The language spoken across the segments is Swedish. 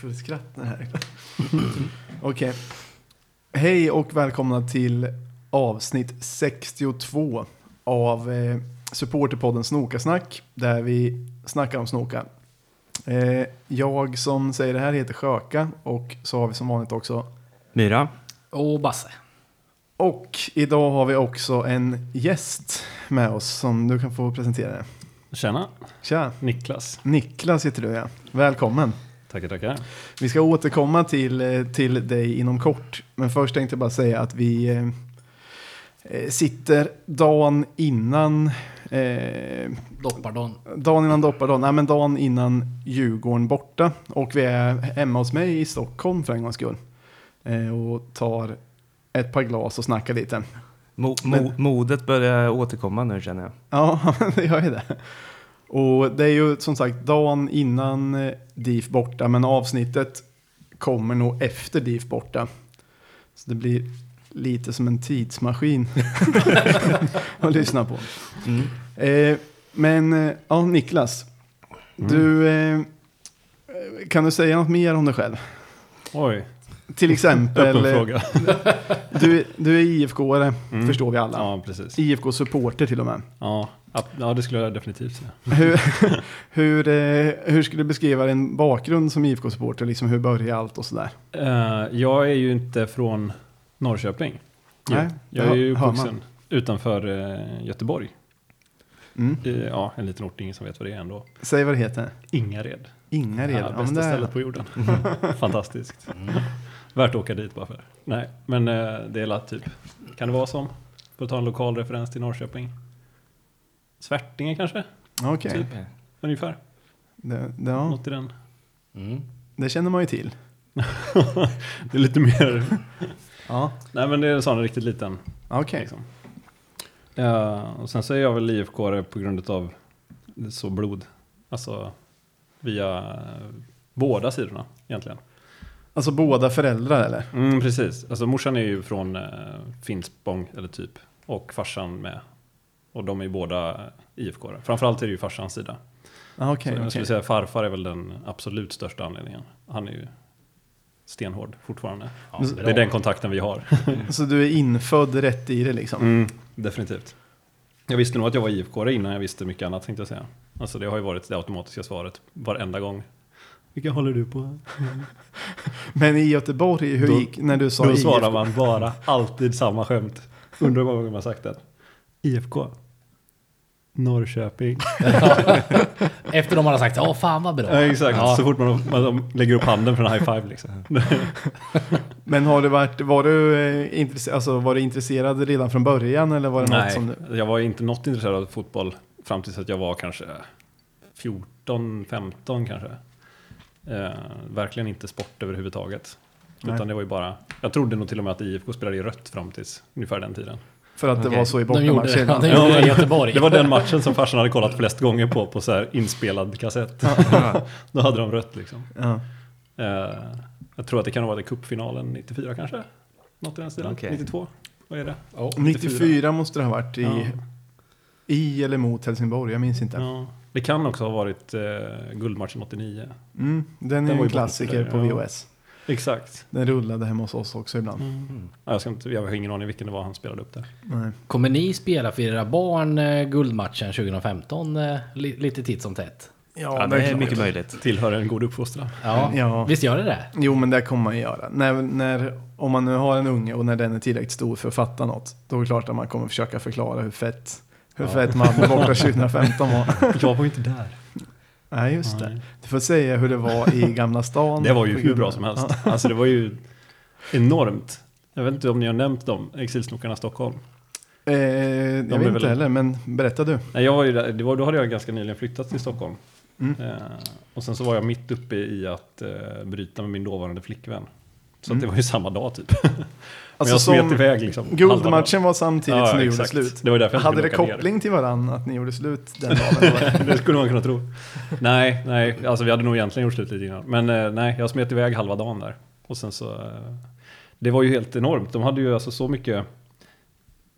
full skratt när det här. Okej. Hej och välkomna till avsnitt 62 av eh, supporterpodden Snokasnack där vi snackar om snoka. Eh, jag som säger det här heter Sjöka och så har vi som vanligt också Myra. Och Basse. och idag har vi också en gäst med oss som du kan få presentera. Tjena, Tja, Niklas. Niklas heter du ja. Välkommen. Tackar, tackar. Vi ska återkomma till, eh, till dig inom kort. Men först tänkte jag bara säga att vi eh, eh, sitter dagen innan eh, Doppardagen. dagen innan doppardagen, nej men dagen innan Djurgården borta. Och vi är hemma hos mig i Stockholm för en gångs skull. Eh, och tar ett par glas och snackar lite. Mo Men- mo modet börjar återkomma nu känner jag. Ja, det gör ju det. Och det är ju som sagt dagen innan eh, DIF borta, men avsnittet kommer nog efter DIF borta. Så det blir lite som en tidsmaskin att lyssna på. Mm. Eh, men eh, ja, Niklas, du, eh, kan du säga något mer om dig själv? Oj, Till exempel, eh, du, du är IFK-are, Mm. förstår vi alla. Ja, precis. IFK-supporter till och med. Ja, ja, det skulle jag definitivt säga. Hur, hur, eh, hur skulle du beskriva din bakgrund som IFK-supporter? Liksom hur började allt och sådär? Eh, jag är ju inte från Norrköping. Nej, jag är ju uppvuxen utanför Göteborg. Mm. Ja, en liten ort, ingen som vet vad det är ändå. Säg vad det heter. Ingared. Ingared. Ja, Ja, bästa det är- stället på jorden. Fantastiskt. Värt att åka dit bara för. Nej, men eh, det är typ, kan det vara som, för att ta en lokal referens till Norrköping? Svärtinge kanske? Okej, Typ. Ungefär. det, det, ja, Något i den. Mm. det känner man ju till. Det är lite mer Ja, Nej men det är en sån riktigt liten. okej. Liksom. Ja, och sen så är jag väl IFK på grund av så blod. Alltså via båda sidorna egentligen. Alltså båda föräldrar eller? Mm, precis. Alltså morsan är ju från eh, Finspång eller typ. Och farsan med. Och de är ju båda IFK. -are. Framförallt är det ju farsans sida. Ah, Okej, så jag okej. skulle säga farfar är väl den absolut största anledningen. Han är ju stenhård fortfarande. Ja, bra. det är den kontakten vi har. Så du är infödd rätt i det liksom? Mm, definitivt. Jag visste nog att jag var IFK innan jag visste mycket annat tänkte jag säga. Alltså det har ju varit det automatiska svaret varenda gång. Vilka håller du på? Men i Göteborg, hur Då- gick när du sa Då IFK? svarar man bara alltid samma skämt. Undrar hur många gånger man sagt det. IFK. Norrköping. Efter de har sagt ja fan vad bra. Ja, exakt, Ja. så fort man, man lägger upp handen för en high five liksom. Men har du varit, var du, eh, intresserad, alltså, var du intresserad redan från början eller var det något Nej, som du... jag var inte något intresserad av fotboll fram tills att jag var kanske 14, 15 kanske. Eh, verkligen inte sport överhuvudtaget. Nej. Utan det var ju bara, jag trodde nog till och med att IFK spelade i rött fram tills ungefär den tiden. För att det Okej. var så i De ja, de Ja, det. Det var den matchen som farsan hade kollat flest gånger på, på så här inspelad kassett. Då hade de rött liksom. Ja. Eh, jag tror att det kan ha varit i cupfinalen 94 kanske? Något i den stilen. Okej. 92? Vad är det? Ja. 94 måste det ha varit i, Ja. i eller mot Helsingborg, jag minns inte. Ja. Det kan också ha varit eh, guldmatchen 89. Mm, den är Den ju var en klassiker på ja. Exakt. Den rullade hemma hos oss också ibland. Mm. Ja, jag, ska inte, jag har ingen aning vilken det var han spelade upp där. Nej. Kommer ni spela för era barn eh, guldmatchen 2015 eh, li, lite titt som tätt? Ja, det är klart. mycket möjligt. Tillhör en god uppfostran. Ja. Ja. Visst gör det det? Jo, men det kommer man ju göra. När, när, om man nu har en unge och när den är tillräckligt stor för att fatta något, då är det klart att man kommer försöka förklara hur fett, hur Ja. fett Malmö borta 2015 var. Jag var ju inte där. Nej, just det. Nej. Du får säga hur det var i Gamla stan. Det var ju hur bra som helst. Alltså det var ju enormt. Jag vet inte om ni har nämnt dem, Exilsnokarna Stockholm. Eh, jag vet inte väl- heller, men berätta du. Nej, jag var ju där, det var, då hade jag ganska nyligen flyttat till Stockholm. Mm. Eh, och sen så var jag mitt uppe i att eh, bryta med min dåvarande flickvän. Så Mm. det var ju samma dag typ. Alltså jag smet iväg liksom. guldmatchen var samtidigt dagen. som Ja, ni gjorde slut. Det var därför jag Hade det åka ner. koppling till varandra att ni gjorde slut den dagen? det skulle man kunna tro. Nej, nej, alltså vi hade nog egentligen gjort slut lite innan. Men eh, nej, jag smet iväg halva dagen där. Och sen så, eh, det var ju helt enormt. De hade ju alltså så mycket,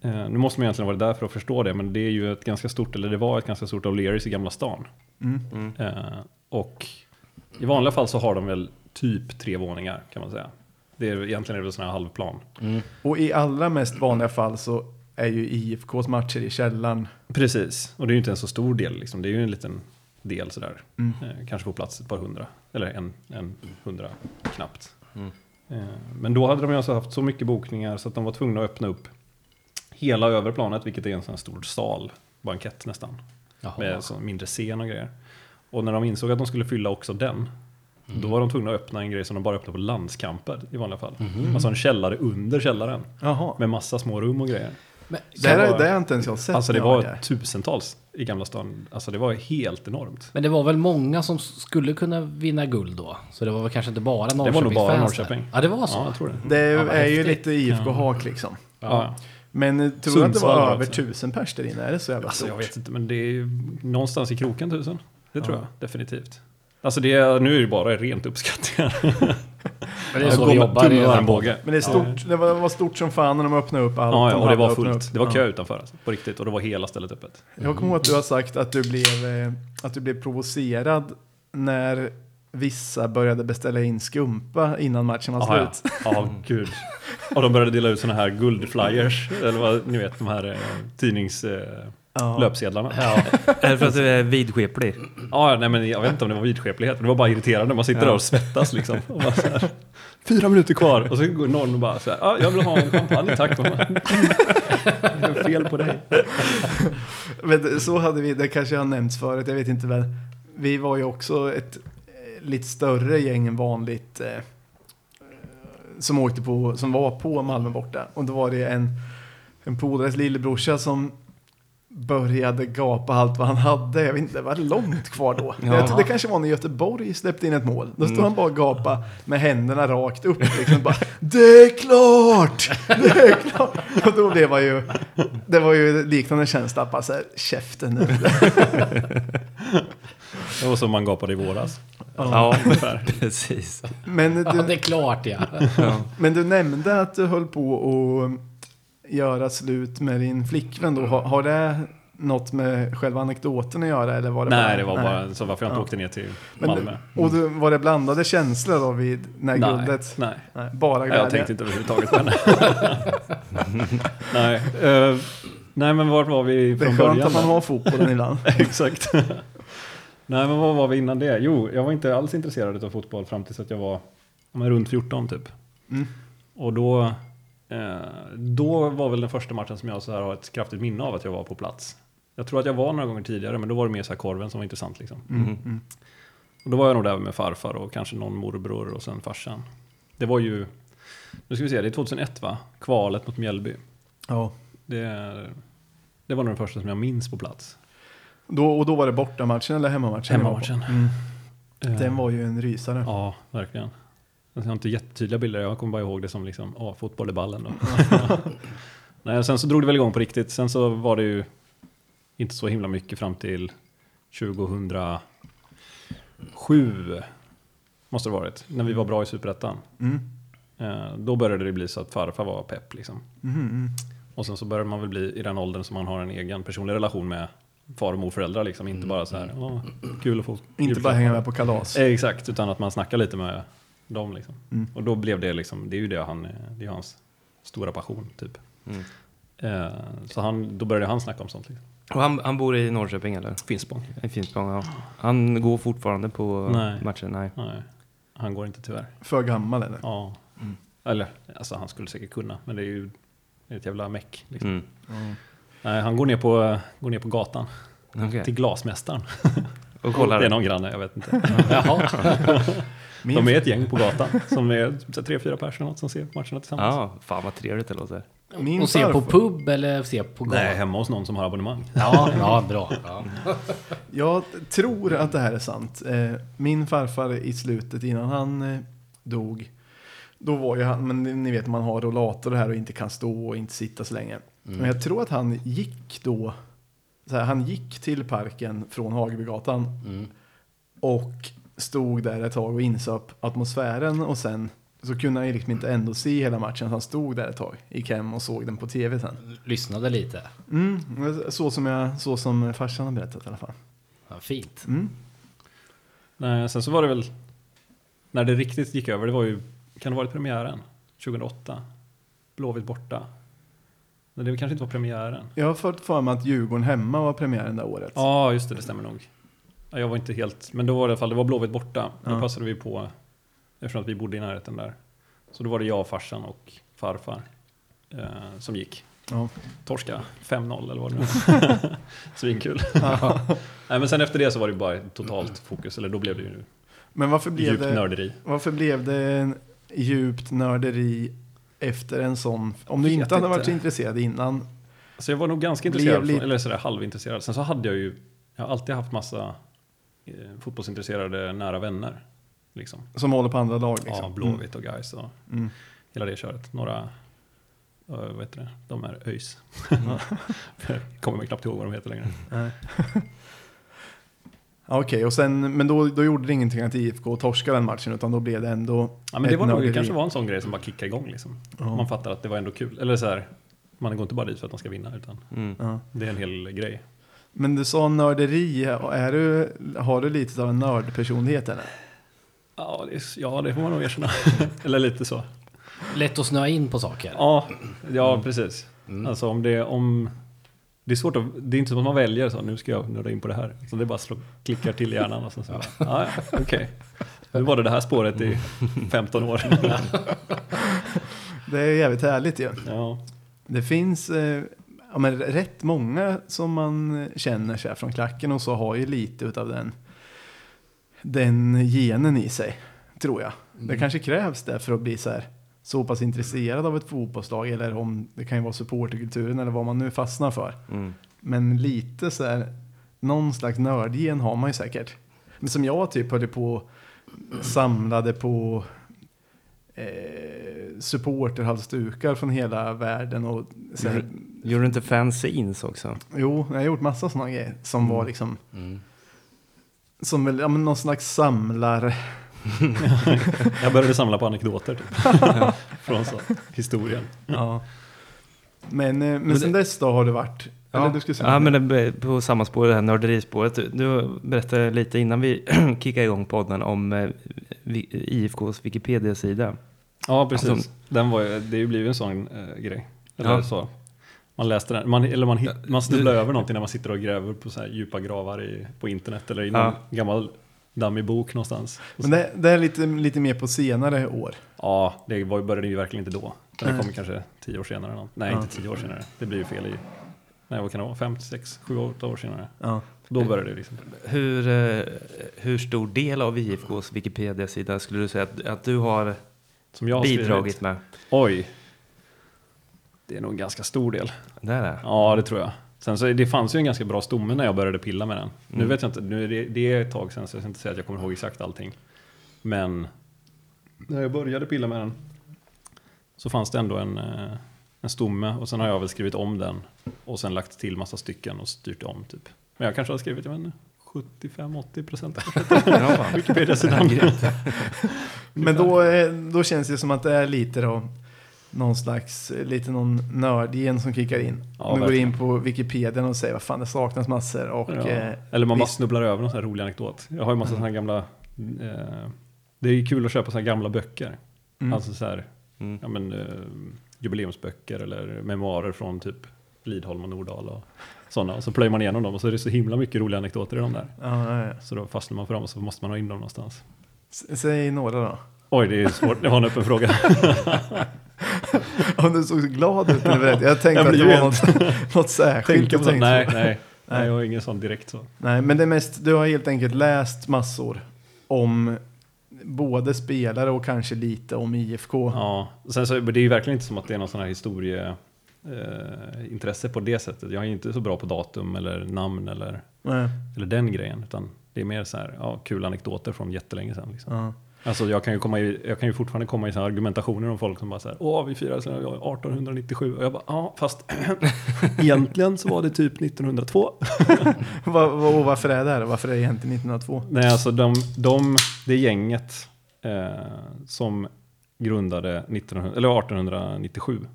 eh, nu måste man egentligen vara där för att förstå det, men det är ju ett ganska stort, eller det var ett ganska stort O'Learys i Gamla stan. Mm. Mm. Och i vanliga fall så har de väl typ tre våningar kan man säga. Det är, egentligen är det väl sådana här halvplan. Och i allra mest vanliga fall så är ju IFKs matcher i källaren. Precis, och det är ju inte en så stor del liksom. Det är ju en liten del sådär. Mm. Eh, kanske på plats ett par hundra. Eller en, en hundra knappt. Mm. Eh, men då hade de ju alltså haft så mycket bokningar så att de var tvungna att öppna upp hela överplanet, vilket är en sån här stor sal, bankett nästan. Jaha. Med så mindre scen och grejer. Och när de insåg att de skulle fylla också den, då var de tvungna att öppna en grej som de bara öppnar på landskamper i vanliga fall. Alltså en källare under källaren. Jaha. Med massa små rum och grejer. Men, Det här, var- det har inte ens jag sett. Alltså det jag var där. tusentals i Gamla stan. Alltså det var helt enormt. men det var väl många som skulle kunna vinna guld då? Så det var väl kanske inte bara nog bara Norrköpingsfans där? Norrköping. Ja, det var så? Ja, jag tror det. Det är, Ja, är ju lite IFK-hak liksom. Ja. Men eh, tror du att det var var över också. tusen pers där inne? Är det så jävla Alltså jag stort? vet inte, men det är ju någonstans i kroken tusen. Det tror Ja. jag definitivt. Alltså det nu är det bara rent uppskattningar. Men det är så vi jobbar i armbåge. Men det, är stort, det, var, det var stort som fan när de öppnade upp allt. Ja, ja, och det var fullt. Det var Ja. kö utanför alltså, på riktigt. Och det var hela stället öppet. Jag kommer ihåg att du har sagt att du blev, eh, att du blev provocerad när vissa började beställa in skumpa innan matchen var Jaha, ja. slut. Ja, gud. Och de började dela ut sådana här guldflyers. Eller vad ni vet, de här eh, tidningslöpsedlarna. Ja. Ja. Är det för att du är vidskeplig? Ja, nej men jag vet inte om det var vidskeplighet, men det var bara irriterande. Man sitter där och svettas liksom. Och bara så här, Fyra minuter kvar och så går någon och bara så här, ja, jag vill ha en champagne tack. Man, det är fel på dig. Men så hade vi, det kanske har nämnts förut, jag vet inte väl. Vi var ju också ett eh, lite större gäng än vanligt. Eh, som åkte på, som var på Malmö borta. Och då var det en, en polares lillebrorsa som började gapa allt vad han hade. Jag vet inte, det var långt kvar då. Ja. Det kanske var när Göteborg släppte in ett mål. Då stod han bara och gapa med händerna rakt upp. Liksom bara, det är klart! Det är klart! Och då blev man ju, det var ju liknande känsla, bara så här, käften nu. Det var som man gapade i våras. Ja, Ungefär. precis. Men ja, det du, är klart ja. men du nämnde att du höll på att göra slut med din flickvän då. Har, har det något med själva anekdoten att göra? Eller var det Nej, bara, det var bara så varför jag inte Ja. åkte ner till Men, Malmö. och du, var det blandade känslor då vid när Nej, guldet? nej. Nej, bara Nej, glädje. jag tänkte inte överhuvudtaget på henne. nej, eh, nej, men var var vi det från är skönt början? att man har fotbollen ibland. Exakt. nej, men vad var vi innan det? Jo, jag var inte alls intresserad av fotboll fram tills att jag var men runt 14 typ. Mm. Och då, då var väl den första matchen som jag så här har ett kraftigt minne av att jag var på plats. Jag tror att jag var några gånger tidigare, men då var det mer så här korven som var intressant liksom. Mm. Mhm. Mm. Och då var jag nog där med farfar och kanske någon morbror och sen farsan. Det var ju, nu ska vi se, det är 2001 va? Kvalet mot Mjällby. Ja. Det, det var nog den första som jag minns på plats. Då, och då var det bortamatchen eller hemmamatchen? Hemmamatchen. Mm. Eh, Den var ju en rysare. Ja, verkligen. Jag har inte jättetydliga bilder, jag kommer bara ihåg det som liksom, ja, fotboll i ballen då. Nej, sen så drog det väl igång på riktigt. Sen så var det ju inte så himla mycket fram till 2007. Måste det varit, när vi var bra i Superettan. Mm. Eh, Då började det bli så att farfar var pepp liksom. Mm. Mm. Och sen så börjar man väl bli i den åldern som man har en egen personlig relation med far och morföräldrar liksom. Inte bara så här, "Åh, kul att få Inte bara julklappar." hänga med på kalas. Eh, Exakt, utan att man snackar lite med dem liksom. Mm. Och då blev det liksom, det är ju det han, det är hans stora passion typ. Mm. Eh, så han, då började han snacka om sånt liksom. Och han, han bor i Norrköping eller? Finspång. I Finspång, ja. Han går fortfarande på Nej. matchen? Nej. Nej, han går inte tyvärr. För gammal eller? Ja. Mm. Eller, alltså han skulle säkert kunna, men det är ju ett jävla meck. Liksom. Mm. Mm. Nej, han går ner, på, går ner på gatan Okej. till glasmästaren. Och kollar. Det är någon granne, jag vet inte. Jaha. De är ett gäng på gatan som är så här tre, fyra personer som ser matcherna tillsammans. Ja, fan vad trevligt det låter. min Och se på pub eller se på Nej, gatan? hemma hos någon som har abonnemang. Ja, ja, bra. Ja. Jag tror att det här är sant. Eh, Min farfar i slutet innan han eh, dog. Då var ju han, men ni vet man har rollator här och inte kan stå och inte sitta så länge. Men jag tror att han gick då. Så här, han gick till parken från Hagebygatan Mm. och stod där ett tag och insöp atmosfären och sen så kunde han ju liksom inte ändå se hela matchen så han stod där ett tag, gick hem och såg den på tv sen. Lyssnade lite. Mm, så, som jag, så som farsan har berättat i alla fall. Ja, fint. Mm. Nej, sen så var det väl när det riktigt gick över, det var ju, kan det ha varit premiären? 2008? Blåvitt borta? Men det kanske inte var premiären? Jag har fått för mig att Djurgården hemma var premiären det året. Ja, just det, det stämmer nog. Ja, Jag var inte helt, men då var det i alla fall, det var Blåvitt borta. Då Ja. passade vi på, eftersom att vi bodde i närheten där. Så då var det jag, farsan och farfar eh, som gick. Ja. Torska 5-0 eller vad det nu. Svinkul. Nej, men sen efter det så var det bara totalt fokus, eller då blev det ju Men varför blev, djupt det, nörderi. varför blev det en djupt nörderi efter en sån... Om du inte hade varit så intresserad innan. Så jag var nog ganska Blev intresserad, från, eller sådär halvintresserad. Sen så hade jag ju, jag har alltid haft massa fotbollsintresserade nära vänner. Liksom. Som håller på andra lag liksom. Ja, Blåvitt och Gais och Mm. hela det köret. Några, vad heter det, de är ÖIS. Kommer mig knappt ihåg vad de heter längre. Okej, och sen, men då, då gjorde det ingenting att IFK torskade den matchen, utan då blev det ändå Ja, men det, var nog, det kanske var en sån grej som bara kickade igång liksom. Ja. Man fattar att det var ändå kul. Eller så här, man går inte bara dit för att man ska vinna, utan Mm. Det är en hel grej. Men du sa nörderi, är du, har du lite av en nördpersonlighet eller? Ja, det, är- ja, det får man nog erkänna. eller lite så. Lätt att snöa in på saker. Ja, ja precis. Mm. Alltså om det, om, det är svårt att, det är inte som att man väljer så, nu ska jag nörda in på det här. Så det är bara slå, klickar till i hjärnan och sen så, ja, ja, okej. Nu var det det här spåret i 15 år. Det är jävligt härligt ju. Ja, Det finns eh, ja, men rätt många som man känner sig från klacken och så har ju lite utav den, den genen i sig, tror jag. Det kanske krävs det för att bli så här så pass intresserad av ett fotbollslag eller om det kan ju vara supporterkulturen eller vad man nu fastnar för. Mm. Men lite så här, någon slags nördgen har man ju säkert. Men som jag typ höll på samlade på eh, supporterhalsdukar från hela världen och så här, Gjorde du inte fanzines också? Jo, jag har gjort massa sådana grejer som var liksom Mm. som väl, ja, men någon slags samlar. jag började samla på anekdoter typ. Från så, historien. Ja. Men, eh, men, Men sen dess då har det varit, eller du skulle säga ja, något men det, på samma spår, det här nörderispåret. Du- Du berättade lite innan vi kickade igång podden om eh, IFKs Wikipedia-sida. Ja, precis. Alltså- den var, det är ju blivit en sån eh, grej. Eller Ja. så. Man läste den, man, eller man, hit, man snubblar över någonting när man sitter och gräver på så här djupa gravar i, på internet eller i någon Ja. gammal dammig bok någonstans. Men det, det är lite, lite mer på senare år. Ja, det var, började ju verkligen inte då. Det kommer kanske tio år senare. något. Nej, Ja. inte tio år senare. Det blir ju fel i... Nej, vad kan det vara? Fem, sex, sju, åtta år senare. Ja. Då började det liksom. Hur, eh, hur stor del av IFKs Wikipedia-sida skulle du säga att, att du har Som jag har bidragit skrivit. med? Oj. Det är nog en ganska stor del. Det är det? Ja, det tror jag. Sen så det fanns ju en ganska bra stomme när jag började pilla med den. Nu Mm. vet jag inte, nu är det, det är ett tag sedan så jag ska inte säga att jag kommer ihåg exakt allting. Men när jag började pilla med den så fanns det ändå en, eh, en stomme och sen har jag väl skrivit om den och sen lagt till massa stycken och styrt om typ. Men jag kanske har skrivit, jag vet inte, 75-80 procent. Wikipedia-sidan. Men då, eh, då känns det som att det är lite då någon slags, eh, lite någon nördgen som kickar in. Ja, du går in på Wikipedia och säger vad fan det saknas massor och Ja. eh, Eller man bara snubblar över någon sån här rolig anekdot. Jag har ju massa såna här gamla, eh, det är ju kul att köpa såna här gamla böcker. Mm. Alltså så här, Mm. ja, men, eh, jubileumsböcker eller memoarer från typ Lidholm och Nordahl och sådana. Och så plöjer man igenom dem och så är det så himla mycket roliga anekdoter i dem där. ja, ja, ja. Så då fastnar man för dem och så måste man ha in dem någonstans. S- Säg några då. Oj, det är svårt. Det var en öppen fråga. Om du såg så glad ut när du berättade. Jag tänkte Jag att det var något, något särskilt. På så, nej, nej, Nej. jag har ingen sån direkt så. nej, men det mest, du har helt enkelt läst massor om både spelare och kanske lite om IFK. Ja, sen så, det är ju verkligen inte som att det är någon sån här historie eh, intresse på det sättet. Jag är inte så bra på datum eller namn eller, Nej. eller den grejen. Utan det är mer så här, ja, kul anekdoter från jättelänge sedan. Liksom. Ja. Alltså jag kan ju, komma i, jag kan ju fortfarande komma i så här argumentationer om folk som bara säger Åh, vi firar sedan 1897. Och jag bara, ja, fast egentligen så var det typ 1902. Va, va, och varför är det här? Varför är det egentligen 1902? Nej, alltså de, de, det gänget eh, som grundade 1900, eller 1897,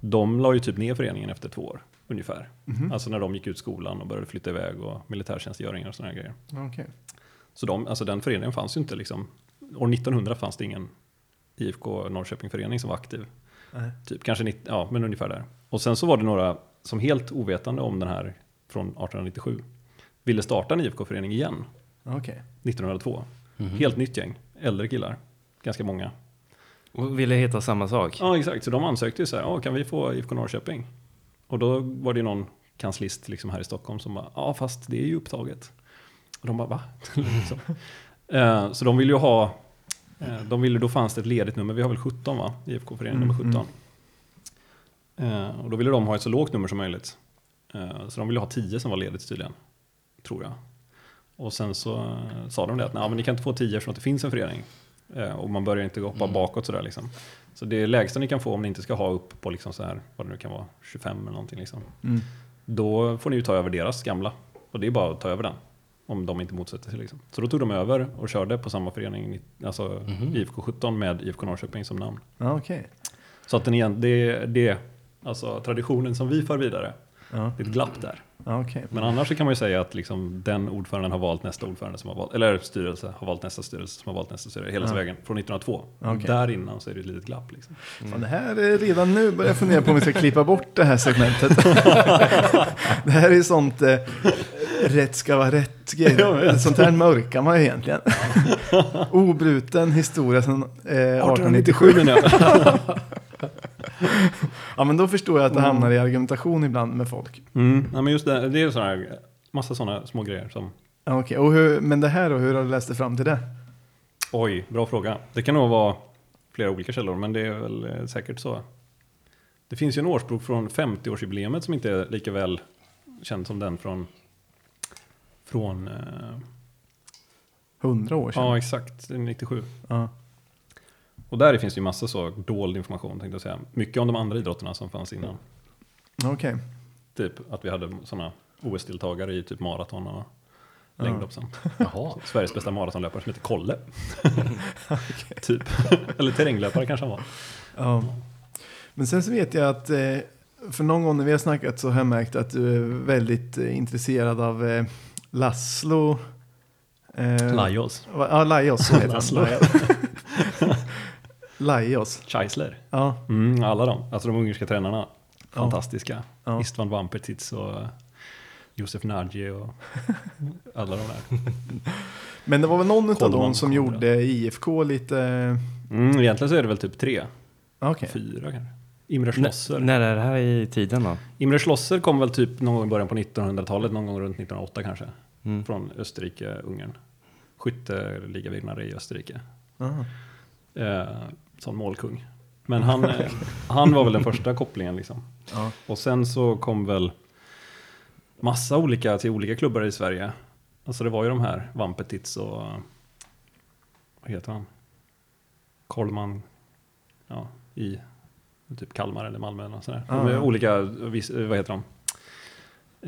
de la ju typ ner föreningen efter två år ungefär. Mhm. Alltså när de gick ut skolan och började flytta iväg och militärtjänstgöringar och sådana grejer. Okej. Så de, alltså den föreningen fanns ju inte liksom år 1900 fanns det ingen IFK Norrköping-förening som var aktiv. Nej. Typ, kanske 90, ja, men ungefär där. Och sen så var det några som helt ovetande om den här från 1897 ville starta en IFK-förening igen Okej. 1902. Mhm. Helt nytt gäng, äldre killar, ganska många. Och ville heta samma sak. Ja, exakt. Så de ansökte ju så här, ja, kan vi få IFK Norrköping? Och då var det någon kanslist liksom här i Stockholm som bara, ja, fast det är ju upptaget. Och de bara, va? Eh, så de ville ju ha, eh, de ville, då fanns det ett ledigt nummer, vi har väl 17 va? IFK-förening nummer Mm, 17. Eh, och då ville de ha ett så lågt nummer som möjligt. Eh, så de ville ha 10 som var ledigt tydligen, tror jag. Och sen så eh, sa de det att, nej men ni kan inte få 10 eftersom det finns en förening. Eh, och man börjar inte hoppa Mm. bakåt bakåt sådär liksom. Så det lägsta ni kan få om ni inte ska ha upp på liksom så här, vad det nu kan vara, 25 eller någonting liksom. Mm. Då får ni ju ta över deras gamla. Och det är bara att ta över den. Om de inte motsätter sig liksom. Så då tog de över och körde på samma förening, alltså Mhm. IFK 17 med IFK Norrköping som namn. Ja, okej. Så att den igen, det, det alltså traditionen som vi för vidare, Ja, det är ett glapp där. ja, okej. Men annars så kan man ju säga att liksom den ordföranden har valt nästa ordförande som har valt, eller styrelse har valt nästa styrelse som har valt nästa styrelse, hela Ja. vägen från 1902. Okej. Där innan så är det ett litet glapp liksom. Fan, det här är redan nu börjar jag fundera på om vi ska klippa bort det här segmentet. det här är ju sånt eh, rätt ska vara rätt Jag grej. vet. Sånt här mörkar man ju egentligen. Obruten historia sedan eh, 1897. 1897 menar jag. Ja men då förstår jag att det hamnar i argumentation ibland med folk. Mm. Ja, men just det, det är sådana här, massa sådana små grejer som Ja, okej. Och hur, men det här då, hur har du läst dig fram till det? Oj, bra fråga. Det kan nog vara flera olika källor, men det är väl eh, säkert så. Det finns ju en årsbok från 50-årsjubileet som inte är lika väl känd som den från, från eh, Hundra år sedan? ja exakt, 97. Ja. Och där finns det ju massa så dold information tänkte jag säga. Mycket om de andra idrotterna som fanns innan. Okej. Typ att vi hade sådana OS-deltagare i typ maraton och längdhopp sen. Jaha. Sveriges bästa maratonlöpare som heter Kolle. typ. Eller terränglöpare kanske han var. Ja. Men sen så vet jag att eh, för någon gång när vi har snackat så har jag märkt att du är väldigt eh, intresserad av eh, Laszlo. Eh, Lajos. Ja, Lajos. så heter. Lajos. Scheisler. Ja, Mm, alla de, alltså de ungerska tränarna. Fantastiska. Ja. Istvan Vampertits och Josef Nagy och alla de där. men det var väl någon av dem som gjorde IFK lite... Mm, egentligen så är det väl typ tre, Okej. fyra kanske. Imre N- Schlosser. när är det här i tiden då? Imre Schlosser kom väl typ någon gång i början på 1900-talet, någon gång runt 1908 kanske. Mm. Från Österrike, Ungern. Skytteligavinnare i Österrike. Aha. Eh, sån målkung. Men han, eh, han var väl den första kopplingen liksom. Ja. Och sen så kom väl massa olika till olika klubbar i Sverige. Alltså det var ju de här Vampetits och vad heter han? Kolman ja, i typ Kalmar eller Malmö eller sådär. Är Ja. olika, vis- vad heter de?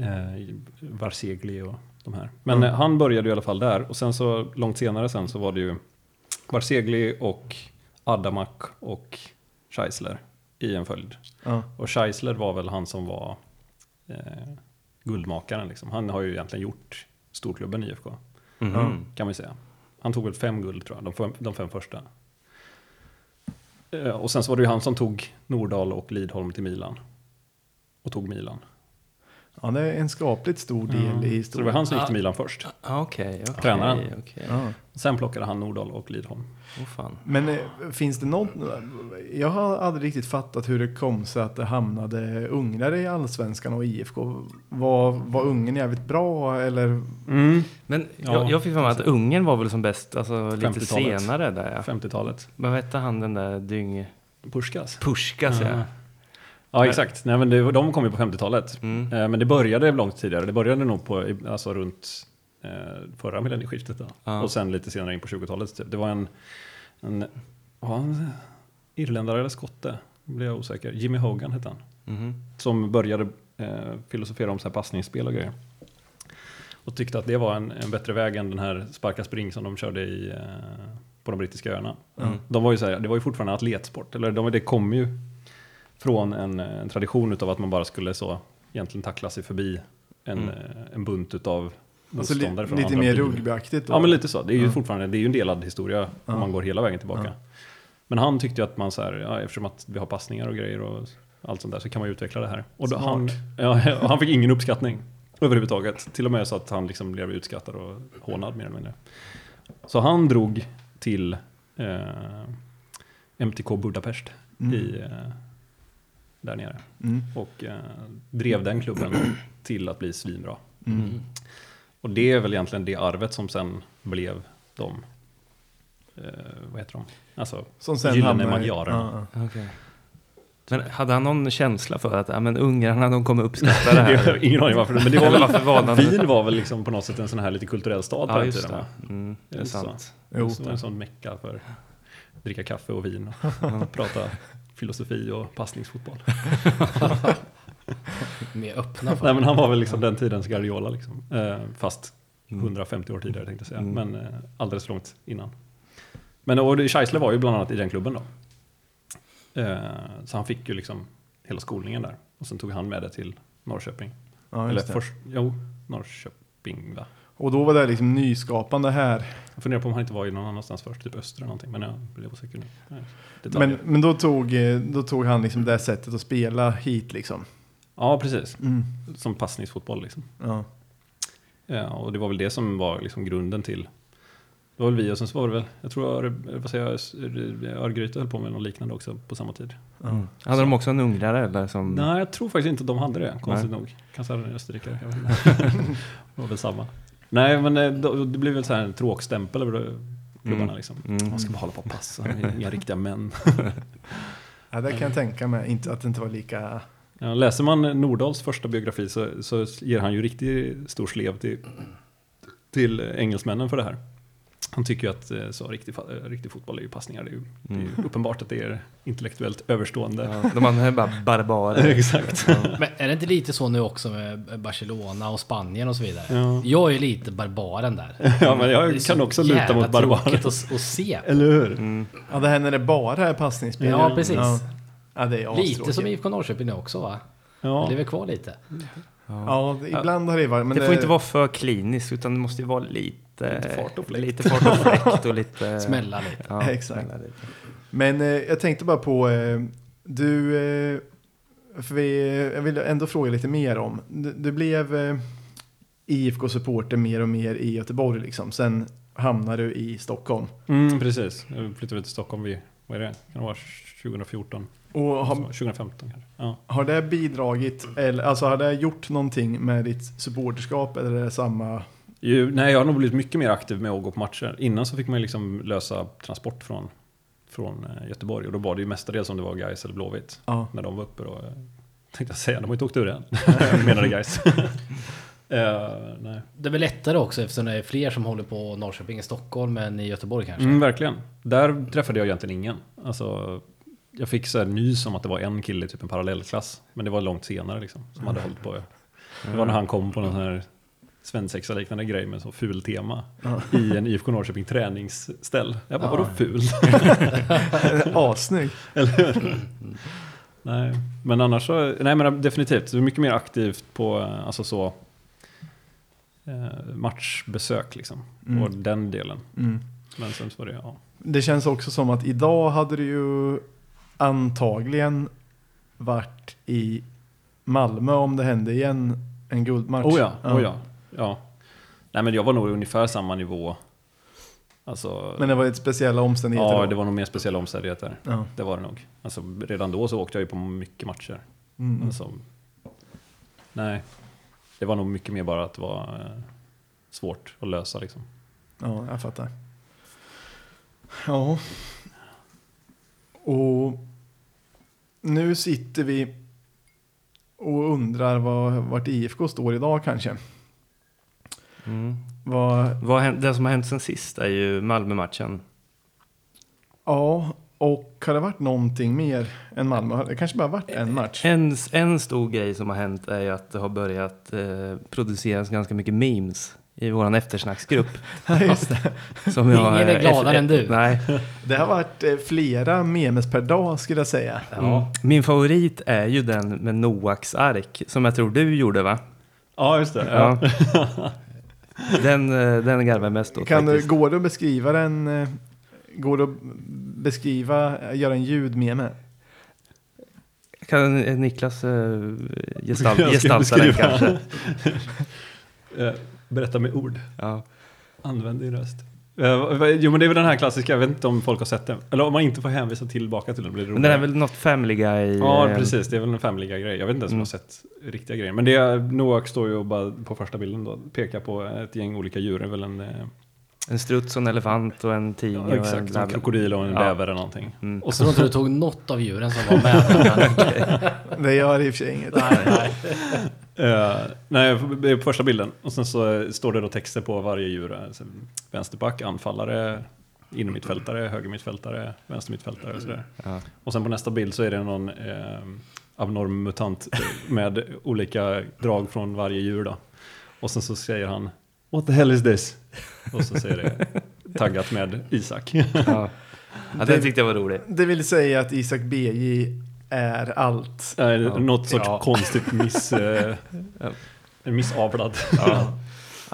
Eh, Varsegli och de här. Men Mm. han började i alla fall där och sen så långt senare sen så var det ju Varsegli och Adamak och Scheisler i en följd. Ja. Och Scheisler var väl han som var eh, guldmakaren. Liksom. Han har ju egentligen gjort storklubben IFK, Mhm. Ja. kan man säga. Han tog väl fem guld tror jag, de fem, de fem första. Eh, och sen så var det ju han som tog Nordahl och Lidholm till Milan. Och tog Milan ja, det är en skapligt stor del i Så det var historien. han som gick till Ah. Milan först. Ah, Okej, okej. Tränaren. okej. Ja. Sen plockade han Nordahl och Lidholm. Fan. Men eh, finns det något? Jag har aldrig riktigt fattat hur det kom sig att det hamnade ungrare i allsvenskan och IFK. Var, var Ungern jävligt bra eller? Men Ja, jag, jag fick för mig att Ungern var väl som bäst alltså, lite 50-talet. senare där. Ja. 50-talet. Men vad hette han den där dyng... Puskas. Puskas ja. Ja. Ja, exakt. Nej, men det, de kom ju på 50-talet. Mm. Eh, Men det började långt tidigare. Det började nog på, alltså runt eh, förra millennieskiftet. Då. Ja. Och sen lite senare in på 20-talet. Typ. Det var en, en, var han irländare eller skotte? Blir jag osäker. Jimmy Hogan hette han. Mhm. Som började eh, filosofera om så här passningsspel och grejer. Och tyckte att det var en, en bättre väg än den här sparka spring som de körde i, eh, på de brittiska öarna. Mm. De var ju så här, det var ju fortfarande atletsport. Eller de, det kom ju från en, en tradition utav att man bara skulle så egentligen tackla sig förbi en, Mm. eh, en bunt utav Alltså, motståndare från lite mer rugbyaktigt då? Ja men lite så. Det är ju Ja. fortfarande det är ju en delad historia om man går hela vägen tillbaka. Men han tyckte ju att man så här, ja, eftersom att vi har passningar och grejer och allt sånt där så kan man ju utveckla det här. Och då han, ja, han fick ingen uppskattning överhuvudtaget. Till och med så att han liksom blev utskattad och hånad mer eller mindre. Så han drog till eh, MTK Budapest Mm. i, eh, där nere Mm. och eh, drev den klubben till att bli svinbra. Mm. Och det är väl egentligen det arvet som sen blev de, eh, vad heter de? Alltså, Som sen Gyllene Magyarerna. Ja, Okej. Men hade han någon känsla för att ja, men ungrarna de kommer uppskatta det här? har ingen aning varför, men det var väl, varför han Wien var väl liksom på något sätt en sån här lite kulturell stad på Ja, den just tiden det. Mm, det är så. sant. ja. Jo, Så var det en sån mecka för att dricka kaffe och vin och prata filosofi och passningsfotboll. Mer öppna för Nej men han var väl liksom den tidens Guardiola liksom. Eh, fast Mm. 150 år tidigare tänkte jag säga. Mm. Men eh, alldeles för långt innan. Men och Scheisler var ju bland annat i den klubben då. Eh, så han fick ju liksom hela skolningen där. Och sen tog han med det till Norrköping. ja, Eller först, jo, Norrköping va? Och då var det liksom nyskapande här. Jag funderar på om han inte var i någon annanstans först, typ Öster eller någonting. Men jag blev osäker nu. Nej, Men, men då, tog, eh, då tog han liksom det sättet att spela hit liksom. Ja, precis. Mm. Som passningsfotboll liksom. Ja. Ja, och det var väl det som var liksom grunden till. Det var väl vi och sen så var det väl, jag tror, Öre- vad säger jag, Örgryte höll på med något liknande också på samma tid. Mm. Hade de också en ungrare eller? Som... Nej, jag tror faktiskt inte att de hade det, konstigt Nej. nog. Kanske hade en österrikare, jag vet inte. det var väl samma. Nej, men eh, då- det blev väl så här en tråkstämpel över klubbarna Mm. liksom. Mm. Man ska bara hålla på och passa, inga riktiga män. ja, det kan jag tänka mig. Inte att det inte var lika... Ja, läser man Nordahls första biografi så, så ger han ju riktigt stor slev till, till engelsmännen för det här. Han tycker ju att eh, så, riktig, eh, riktig fotboll är ju passningar. Det är ju, det är ju Mm. uppenbart att det är intellektuellt överstående. Ja, de andra är bara barbarer. Exakt. Ja. Men är det inte lite så nu också med Barcelona och Spanien och så vidare? Ja. Jag är lite barbaren där. Ja, men jag Det är kan också luta mot barbarer. tråkigt att, att se. Eller hur? Mm. Ja, det här när det bara är passningsspel. Ja, precis. Ja, ja det är Lite som IFK Norrköping nu också va? Ja. Det lever kvar lite. Ja, det, ibland har det varit. Men det får inte vara för kliniskt utan det måste ju vara lite, Lite fart och fläkt. lite fart och fläkt och lite... Smälla lite. Ja, Exakt. smälla lite. Men eh, jag tänkte bara på, eh, du, eh, för vi, jag vill ändå fråga lite mer om, du, du blev eh, IFK-supporter mer och mer i Göteborg liksom, sen hamnade du i Stockholm. Mm, precis. Jag flyttade till Stockholm vid, vad är det? Kan det vara 2014? Och har, 2015 kanske? Ja. har det bidragit, eller alltså har det gjort någonting med ditt supporterskap eller är det samma? Ju, nej, jag har nog blivit mycket mer aktiv med att gå på matcher. Innan så fick man ju liksom lösa transport från, från eh, Göteborg och då var det ju mestadels om det var Gais eller Blåvitt Ja. när de var uppe. Då, tänkte jag säga, de har ju inte åkt ur än. Menade Gais. Nej. Det är väl lättare också eftersom det är fler som håller på Norrköping i Stockholm än i Göteborg kanske. Mm, verkligen. Där träffade jag egentligen ingen. Alltså, jag fick så här nys om att det var en kille i typ en parallellklass. Men det var långt senare liksom, som hade hållit på. Det var när han kom på sån här svensexa-liknande grej med så ful tema Ja. i en IFK Norrköping träningsställ. Jag bara, Ja. vadå ful? Assnygg. Eller hur? Nej, men annars så, nej men definitivt, det är mycket mer aktivt på, eh, alltså så, eh, matchbesök liksom. Mm. Och den delen. Mm. Men sen var det, ja. Det känns också som att idag hade du ju antagligen varit i Malmö om det hände igen en guldmatch. Oh ja, oh ja, ja. Nej men jag var nog i ungefär samma nivå. Alltså, Men det var ett speciella omständigheter ja då. det var nog mer speciella omständigheter. Ja. Det var det nog. Alltså redan då så åkte jag ju på mycket matcher. Mm. Alltså, nej, det var nog mycket mer bara att det var eh, svårt att lösa liksom. Ja, jag fattar. Ja. Och nu sitter vi och undrar vad, vart IFK står idag kanske. Mm. Vad, Vad det som har hänt sen sist är ju Malmö-matchen. ja, och har det varit någonting mer än Malmö? Det kanske bara varit en match. En, en stor grej som har hänt är ju att det har börjat eh, produceras ganska mycket memes i vår eftersnacksgrupp. Ja, just det. Som jag, Ingen är gladare än du. Nej. det har varit eh, flera memes per dag skulle jag säga. Mm. Min favorit är ju den med Noaks ark som jag tror du gjorde va? Ja, just det. Ja. Den, eh, den garvar jag mest åt Kan du, går det att beskriva den? eh, Går det att beskriva, göra en ljud med mig? Kan eh, Niklas uh, gestalt, gestalta den kanske? Eh, Berätta med ord. Ja. Använd din röst. Eh, jo men det är väl den här klassiska, jag vet inte om folk har sett den. Eller om man inte får hänvisa tillbaka till den blir det Men den är väl något Family Guy? Ja eh, precis, det är väl en Family Guy-grej. Jag vet inte ens om jag har Mm. sett riktiga grejer. Men det är, Noak står ju och bara på första bilden då, pekar på ett gäng olika djur. Det är väl en, eh, En struts och en elefant och en tiger ja, och en exakt, en krokodil och en Ja. bäver eller någonting. Mm. Och Jag tror inte du tog något av djuren som var med. Det gör i och för sig inget. nej, nej. Eh, nej, det är på första bilden. Och sen så står det då texter på varje djur. Alltså, vänsterback, anfallare, innermittfältare, högermittfältare, vänstermittfältare och sådär. Ja. Och sen på nästa bild så är det någon eh, abnorm mutant med olika drag från varje djur då. Och sen så säger han What the hell is this? Och så säger det taggat med Isak. Ja. ja, den tyckte jag var rolig. Det vill säga att Isak BJ är allt. Eh, Ja. Något sorts Ja. konstigt miss, eh, missavlad. Ja.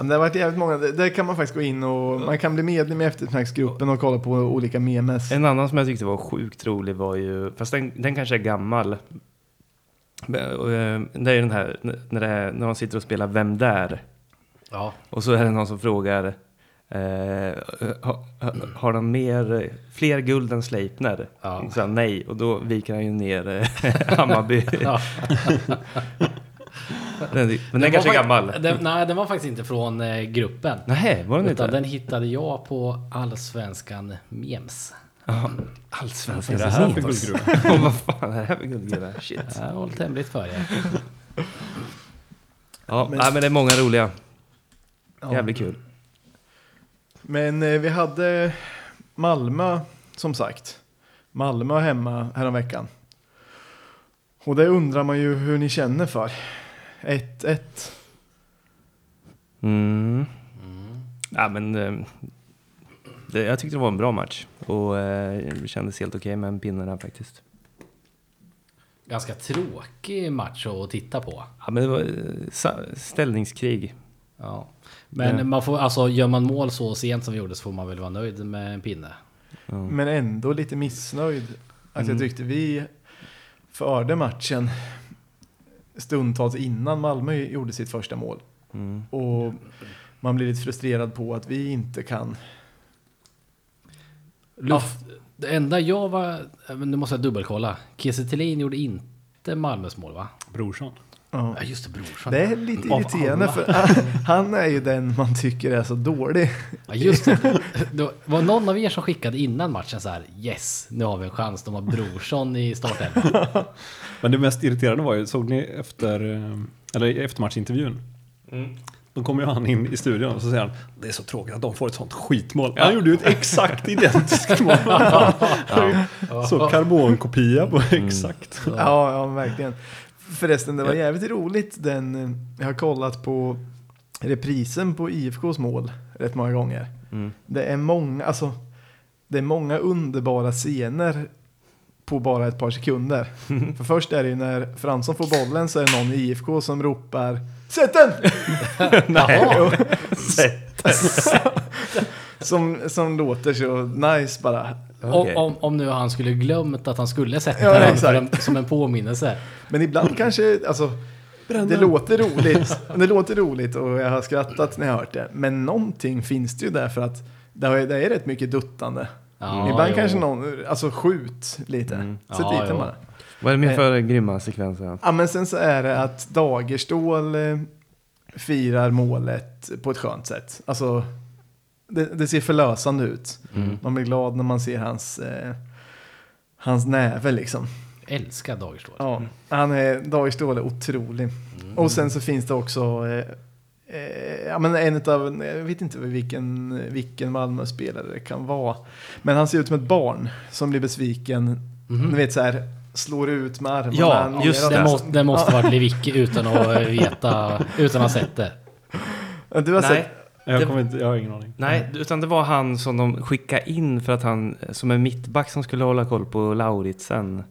Det har varit jävligt många. Det- Där kan man faktiskt gå in och man kan bli medlem i eftersnacksgruppen och kolla på olika memes. En annan som jag tyckte var sjukt rolig var ju, fast den, den kanske är gammal. Eh, Det är ju den här, när, det är, när de sitter och spelar Vem där? Ja, Och så är det någon som frågar eh, ha, ha, Har de mer, fler guld än Sleipner? Ja. Så han, nej, och då viker han ju ner eh, Hammarby. Ja. den, men den, kanske är gammal. Den, nej, den var faktiskt inte från eh, gruppen. Nej, var den Utan inte? den hittade jag på Allsvenskan Memes. Ja, Allsvenskan. Vad är det här för guldgruva? Och vad fan är det här för guldgruva? Shit. Jag har hållit hemligt för er. Ja, Men- nej, men det är många roliga. Ja. Jävligt kul. Men eh, vi hade Malmö, som sagt. Malmö hemma häromveckan. Och det undrar man ju hur ni känner för. 1-1. Mm. Ja, men eh, det, jag tyckte det var en bra match och eh, det kändes helt okej med en pinne där faktiskt. Ganska tråkig match att titta på. Ja, men det var eh, ställningskrig. Ja. Men Ja. man får, alltså, gör man mål så sent som vi gjorde så får man väl vara nöjd med en pinne. Ja. Men ändå lite missnöjd. Alltså Mm. jag tyckte vi förde matchen stundtals innan Malmö gjorde sitt första mål. Mm. Och man blir lite frustrerad på att vi inte kan. Luft, Det enda jag var... Nu måste jag dubbelkolla. Kiese gjorde inte Malmös mål va? Brorson. Ja. Ja just det, brorsan. Det är lite Av irriterande alla. för han är ju den man tycker är så dålig. Ja just det. Det var någon av er som skickade innan matchen så här Yes, nu har vi en chans. De har Brorsson i startelvan. Men det mest irriterande var ju, såg ni efter, eh, eller efter matchintervjun? Då kommer ju han in i studion och så säger han Det är så tråkigt att de får ett sånt skitmål. Han gjorde ju ett exakt identiskt mål. Så karbonkopia på exakt. Ja, ja verkligen. Förresten, det var jävligt roligt den, jag har kollat på reprisen på IFKs mål rätt många gånger. Mm. Det är många, alltså, det är många underbara scener på bara ett par sekunder. För först är det ju när Fransson får bollen så är det någon i IFK som ropar Sätt den! Jaha. som, som låter så nice bara. Okej. Om, om, nu han skulle glömt att han skulle sätta Ja, den för en, som en påminnelse. Men ibland kanske, alltså, det låter roligt. Det låter roligt och jag har skrattat när jag hört det. Men någonting finns det ju där för att det är, det är rätt mycket duttande. Ja, ibland jo. kanske någon, alltså skjut lite. Mm. Sätt Ja, dit den bara. Vad är det mer Eh. för grymma sekvenser? Ja men sen så är det att Dagerstål eh, firar målet på ett skönt sätt. Alltså, det, det ser förlösande ut. Mm. Man blir glad när man ser hans, eh, hans näve liksom. Älskar Dagerstål. Ja, han är, Dagerstål är otrolig. Och sen så finns det också eh, eh, ja, men en av, jag vet inte vilken, vilken Malmö-spelare det kan vara. Men han ser ut som ett barn som blir besviken. Mhm. Ni vet så här, slår ut med armarna. Ja, just Det måste, det måste Ja. varit Lewicki utan att veta, utan att ha sett det. Du har Nej, sett, Jag, Det- kommer inte, jag har ingen aning. nej, utan det var han som de skickade in för att han, som en mittback som skulle hålla koll på Lauritsen.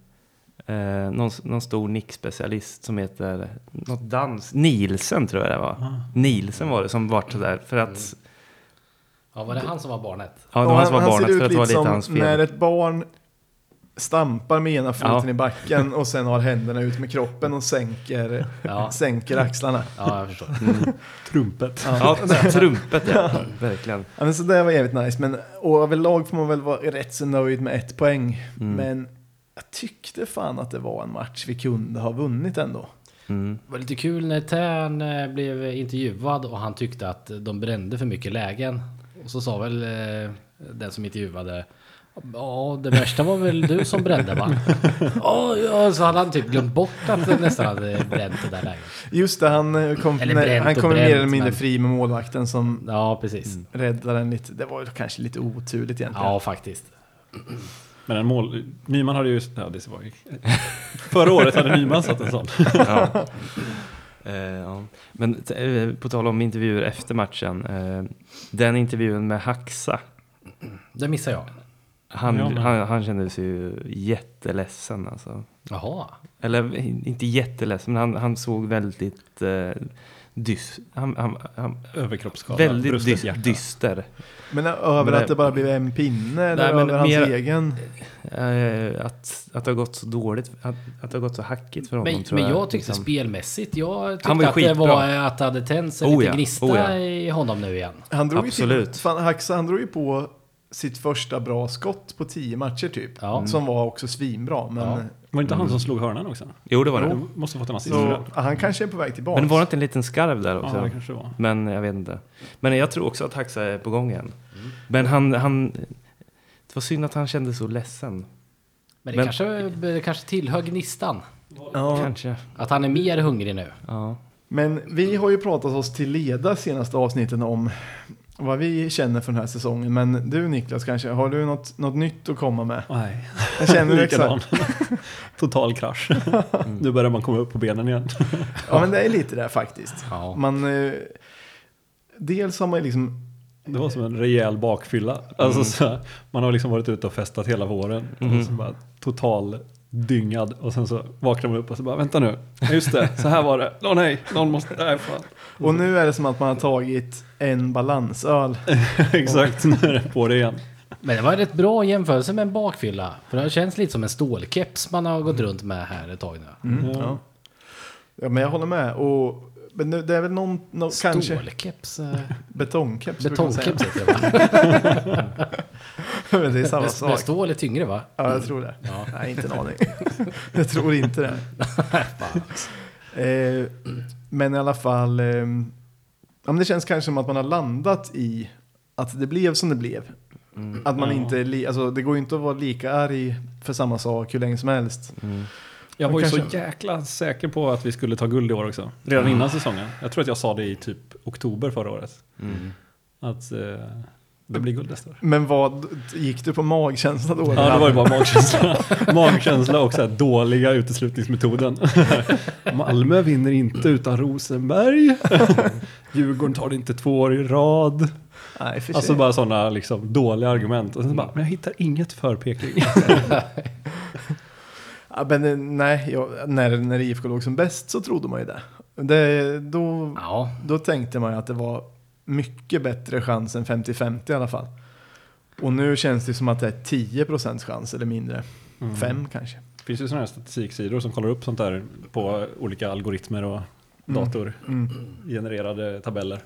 Eh, någon, någon stor nickspecialist som heter något dans, Nielsen tror jag det var. Ah. Nielsen var det som var sådär för att, Ja, var det han som var barnet? ja det var han som var ser barnet ut för att det var lite lite som hans när fel. ett barn stampar med ena foten Ja. i backen och sen har händerna ut med kroppen och sänker, Ja, sänker axlarna. ja jag förstår. Trumpet. Ja, trumpet ja, verkligen. Ja, men så det var jävligt nice. Men och överlag får man väl vara rätt så nöjd med ett poäng. Mm. Men jag tyckte fan att det var en match vi kunde ha vunnit ändå. Mm. Det var lite kul när Tern eh, blev intervjuad och han tyckte att de brände för mycket lägen. Och så sa väl eh, den som intervjuade Ja, det värsta var väl du som brände va? Ja, ja, så hade han typ glömt bort att det nästan hade bränt det där läget. Just det, han kom, Eller bränt han och kom mer bränt, eller mindre men- fri med målvakten som Ja, precis. räddade den lite. Det var kanske lite oturligt egentligen. Ja, faktiskt. Men en mål... Nyman hade ju... Ja, det var ju... Förra året hade Nyman satt en sån. Ja. Eh, ja. Men t- eh, på tal om intervjuer efter matchen. Eh, den intervjun med Haxa. Det missar jag. Han, Ja, han, han kände sig ju jätteledsen alltså. Jaha. Eller inte jätteledsen, men han, han såg väldigt eh, dys, han, han, han, Överkroppsskada. väldigt dy, hjärta. dyster. Men över Men det- att det bara blev en pinne eller Nej, men över hans mer- egen? Eh, att, att det har gått så dåligt, att, att det har gått så hackigt för honom Men, tror men jag. jag tyckte liksom. spelmässigt, jag tyckte Han var ju att det skitbra. var att det hade tänts en Oh liten ja, gnista oh ja. i honom nu igen. Han drog ju Absolut. till, fan, Haxa, han drog ju på sitt första bra skott på tio matcher typ. Ja. Som var också svinbra. Men, Ja. Var det inte han som slog hörnan också? Jo, det var det. Du måste ha fått en assist så, han kanske är på väg tillbaka. Men var det inte en liten skarv där också? Ja, det kanske var. Men jag vet inte. Men jag tror också att Haxa är på gång igen. Men han, han... Det var synd att han kände så ledsen. Men det Men- kanske, det kanske tillhör gnistan. ja. Kanske. Att han är mer hungrig nu. Ja. Men vi har ju pratat oss till leda senaste avsnitten om vad vi känner för den här säsongen. Men du Niklas kanske, har du något, något nytt att komma med? Nej, Jag känner likadan. exakt. Total krasch. Nu börjar man komma upp på benen igen. Ja men det är lite det faktiskt. Ja. Man, eh, dels har man liksom, Det var som en rejäl bakfylla. Alltså, så, man har liksom varit ute och festat hela våren. Och så bara total dyngad. Och sen så vaknar man upp och så bara, vänta nu. Just det, så här var det. Åh nej, någon måste, nej fan. och nu är det som att man har tagit en balansöl. Exakt, nu är det på det igen. Men det var en rätt bra jämförelse med en bakfylla. För det känns lite som en stålkeps man har gått runt med här ett tag nu. Mm, ja. ja men jag håller med. Och, men nu- det är väl någon, någon kanske Stålkeps? eh, betongkeps. Betongkeps heter det va? Men det är samma sak. stål är tyngre va? Ja, jag tror det. Ja. Nej, inte en aning. jag tror inte det. Eh, men i alla fall, eh, ja, men det känns kanske som att man har landat i att det blev som det blev. Mm. Att man Ja. inte, li- alltså det går ju inte att vara lika arg för samma sak hur länge som helst. Mm. Jag var ju Kanske- så jäkla säker på att vi skulle ta guld i år också. Redan innan säsongen. Jag tror att jag sa det i typ oktober förra året. Mm. Att eh, det blir guld nästa år. Men vad, gick du på magkänsla då? Ja, det var ju bara magkänsla. magkänsla och så här dåliga uteslutningsmetoden. Malmö vinner inte utan Rosenberg. Djurgården tar det inte två år i rad. Nej, för Alltså bara sådana liksom dåliga argument. Och sen bara, men jag hittar inget för Peking. Ja, men eh, nej, jag, när, när IFK låg som bäst så trodde man ju det. det då, Ja, då tänkte man ju att det var mycket bättre chans än 50-50 i alla fall. Och nu känns det som att det är 10% chans eller mindre. Mm. Fem kanske. Det finns ju sådana här statistiksidor som kollar upp sånt där på olika algoritmer och Mm. datorgenererade tabeller.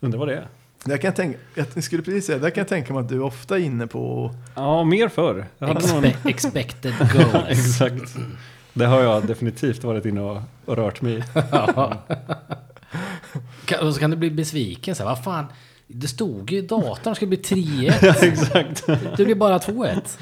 Undrar vad det är? Det kan jag, tänka, jag skulle precis säga, det kan jag tänka mig att du är ofta är inne på. Ja, mer förr. Någon... Expe expected goals. Exakt. Det har jag definitivt varit inne och, och rört mig i. Ja. Kan- Och så kan du bli besviken så här, vad fan, det stod ju i datorn det skulle bli 3-1. Exakt. Det blir bara 2-1.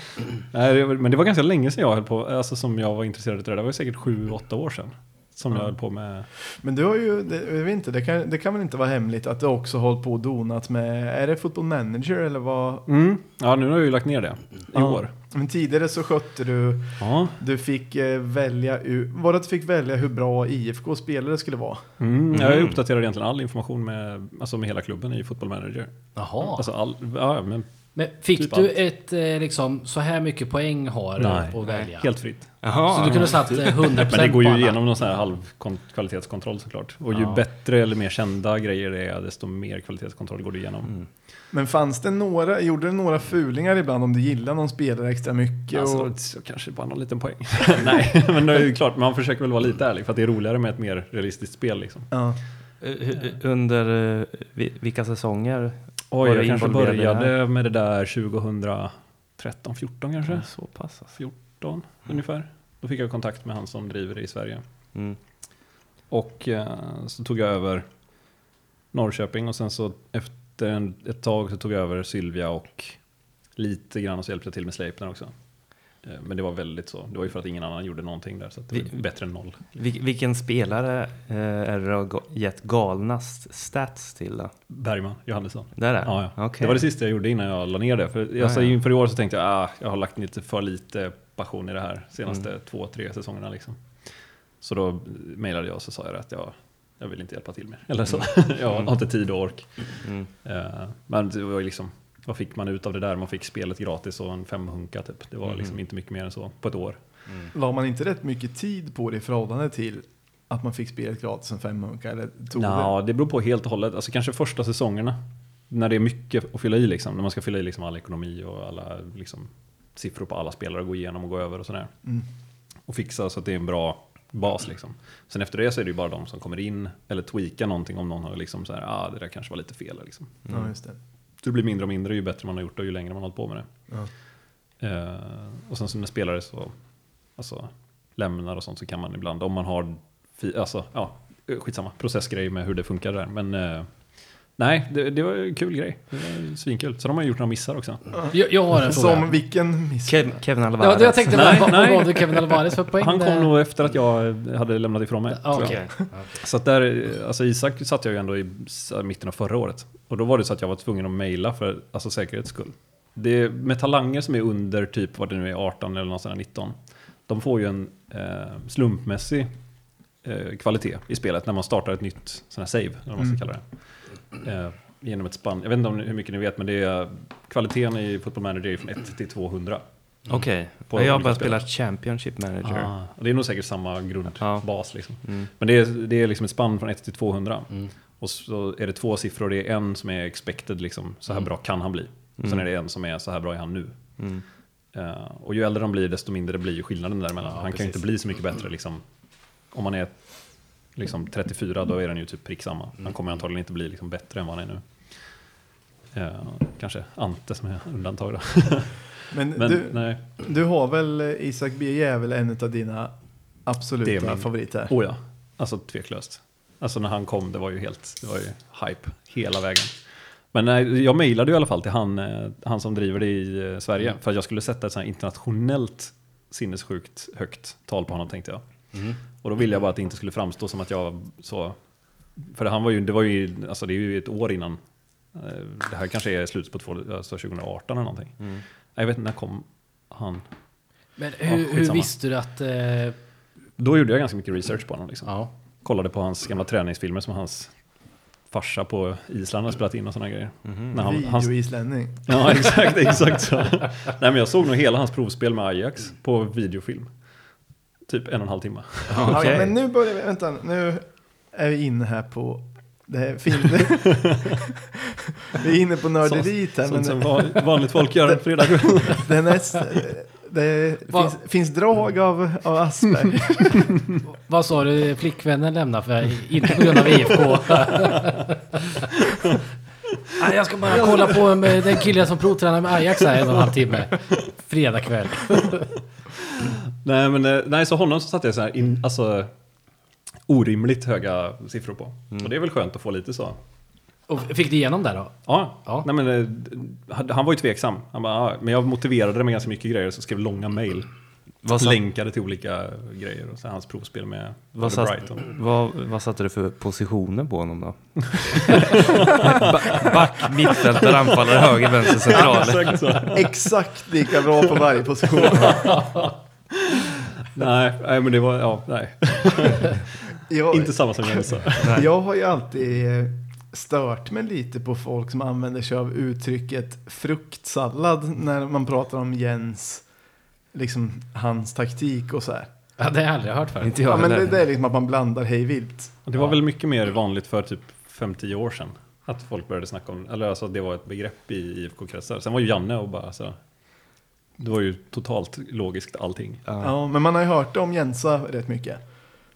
Nej, det var- men det var ganska länge sedan jag höll på, alltså som jag var intresserad av det där. Det var säkert sju, åtta år sedan. Som jag höll på med. Men du har ju, det, jag vet inte, det kan, det kan väl inte vara hemligt att du också hållit på och donat med, är det football manager eller vad? Mm. Ja, nu har jag ju lagt ner det i Ja. år. Men tidigare så skötte du, Ja. du fick eh, välja, var det att du fick välja hur bra IFK-spelare skulle vara? Mm. Jag uppdaterar egentligen all information med, alltså med hela klubben i Football Manager. Jaha. Alltså all, ja, men Men fick Typ du allt. ett eh, liksom så här mycket poäng har du att välja? helt fritt. Jaha. Så du kunde satt eh, 100% Men det går ju igenom någon sån här halv kon- kvalitetskontroll såklart. Och ju Ja. bättre eller mer kända grejer det är, desto mer kvalitetskontroll går du igenom. Mm. Men fanns det några, gjorde du några fulingar ibland om du gillar någon spelare extra mycket? Alltså, och, så kanske bara någon liten poäng. Nej, men det är ju klart, man försöker väl vara lite ärlig för att det är roligare med ett mer realistiskt spel liksom. ja. Eh, Under eh, vi- vilka säsonger? Oj, Var jag kanske det började med det där 2013, 14 kanske? Så pass alltså. 14 ungefär. Då fick jag kontakt med han som driver det i Sverige. Mm. Och eh, så tog jag över Norrköping och sen så efter en, ett tag så tog jag över Sylvia och lite grann så hjälpte jag till med Sleipner också. Eh, Men det var väldigt så. Det var ju för att ingen annan gjorde någonting där så att det var bättre än noll. Vil- vilken spelare eh, är det du har gett galnast stats till då? Bergman, Johannesson. Det är det? Ja, ja. Okej. Det var det sista jag gjorde innan jag la ner det. För Ja, alltså, ja. inför i år så tänkte jag ah, jag har lagt lite för lite passion i det här senaste Mm. två, tre säsongerna. Liksom. Så då mejlade jag och så sa jag att jag, jag vill inte hjälpa till mer. Eller så. jag har inte tid och ork. Mm. Eh, men det var liksom, vad fick man ut av det där? Man fick spelet gratis och en femhunka typ. Det var Mm. liksom inte mycket mer än så på ett år. La man inte rätt mycket tid på det i förhållande till att man fick spelet gratis som femhunka? Eller tog det? Ja, det beror på helt och hållet. Alltså kanske första säsongerna. När det är mycket att fylla i liksom. När man ska fylla i liksom all ekonomi och alla liksom, siffror på alla spelare och gå igenom och gå över och sådär. Mm. Och fixa så att det är en bra bas liksom. Sen efter det så är det ju bara de som kommer in eller tweakar någonting om någon har liksom så här, ah det där kanske var lite fel liksom. Ja, just det. Så det blir mindre och mindre ju bättre man har gjort det och ju längre man har hållit på med det. Ja. Eh, och sen så när spelare så alltså, lämnar och sånt så kan man ibland, om man har, alltså ja, skitsamma, processgrej med hur det funkar där. Men eh, nej, det, det var en kul grej. Det var svinkul. Så de har gjort några missar också. Jag, jag har en fråga. Som vilken miss? Kev, Kevin Alvarez. Ja, jag tänkte Nej, vad, vad nej. Kevin Alvarez för poäng? Han kom nog efter att jag hade lämnat ifrån mig. Jag. okej. Så att där, alltså Isak satt jag ju ändå i mitten av förra året. Och då var det så att jag var tvungen att mejla för alltså säkerhets skull. Det är med talanger som är under typ vad det nu är 18 eller där 19. De får ju en eh, slumpmässig eh, kvalitet i spelet när man startar ett nytt sån här save, eller vad man ska Mm. kalla det. Eh, genom ett spann. Jag vet inte om, hur mycket ni vet, men det är kvaliteten i Football Manager är från 1 till 200. Okej, På jag har bara spel. spelat Championship Manager. Ah, det är nog säkert samma grundbas Ja. liksom. Mm. Men det är, det är liksom ett spann från 1 till 200. Mm. Och så är det två siffror, det är en som är expected, liksom, så här Mm. bra kan han bli. Och sen Mm. är det en som är så här bra är han nu. Mm. Eh, och ju äldre de blir, desto mindre blir ju skillnaden däremellan. Ja, han kan ju precis. inte bli så mycket bättre. Liksom. Om man är liksom 34, då är den ju typ prick samma. Mm. Han kommer antagligen inte bli liksom bättre än vad han är nu. Eh, kanske Ante som är undantag då. Men, Men du, nej, du har väl eh, Isak B är väl en av dina absoluta min- favoriter? oh ja, alltså tveklöst. Alltså när han kom, det var ju helt, det var ju hype hela vägen. Men nej, jag mejlade ju i alla fall till han, eh, han som driver det i eh, Sverige. För att jag skulle sätta ett sånt internationellt sinnessjukt högt tal på honom tänkte jag. Mm. Och då ville jag bara att det inte skulle framstå som att jag så... För han var ju, det var ju, alltså det är ju ett år innan. eh, Det här kanske är slutet på två, alltså 2018 eller någonting. Mm. Jag vet inte, när kom han? Men Ja, hur, hur skitsamma. visste du att... Eh, Då gjorde jag ganska mycket research på honom. Liksom. ja. Kollade på hans gamla träningsfilmer som hans farsa på Island har spelat in och sådana grejer. Mhm. När han, hans, Videoislänning. ja, exakt, exakt så. Nej, men jag såg nog hela hans provspel med Ajax på videofilm. Typ en och en halv timme. Ja, Okej. men nu börjar vi, vänta, nu är vi inne här på det här film. vi är inne på nörderiet här, Sånt som vanligt folk gör en fredagkväll. det, är det finns, finns drag av, av Asperger. Vad sa du flickvännen lämnar för? Inte på grund av IFK? Nej, jag ska bara kolla på med den killen som provtränar med Ajax här en och en halv timme. Fredag kväll. Nej, men eh, nej, så honom så satte jag så här in, alltså, orimligt höga siffror på. Och det är väl skönt att få lite så. Och fick du igenom det då? Ja, Ja. Nej, men, eh, han- var ju tveksam. Han bara, ja, men jag motiverade det med ganska mycket grejer så skrev långa mail. Vad, satt, Länkade till olika grejer och så hans provspel med vad, Brighton. satt, vad, vad satte du för positioner på honom då? Ba- Back, mittfältare, anfallare, höger, vänster, central. Exakt så. Exakt lika bra på varje position. nej, nej, men det var, ja, nej. Jag, Inte samma som Jensa. jag har ju alltid eh, stört mig lite på folk som använder sig av uttrycket fruktsallad när man pratar om Jens, liksom hans taktik och så här. Ja, det har jag aldrig hört förut. Inte jag Ja, men det, det är liksom att man blandar hej vilt. Och Det var väl mycket mer vanligt för typ 5-10 år sedan. Att folk började snacka om, eller alltså det var ett begrepp i IFK-kretsar. Sen var ju Janne och bara så. Det var ju totalt logiskt allting. Ja. Ja, men man har ju hört om Jensa rätt mycket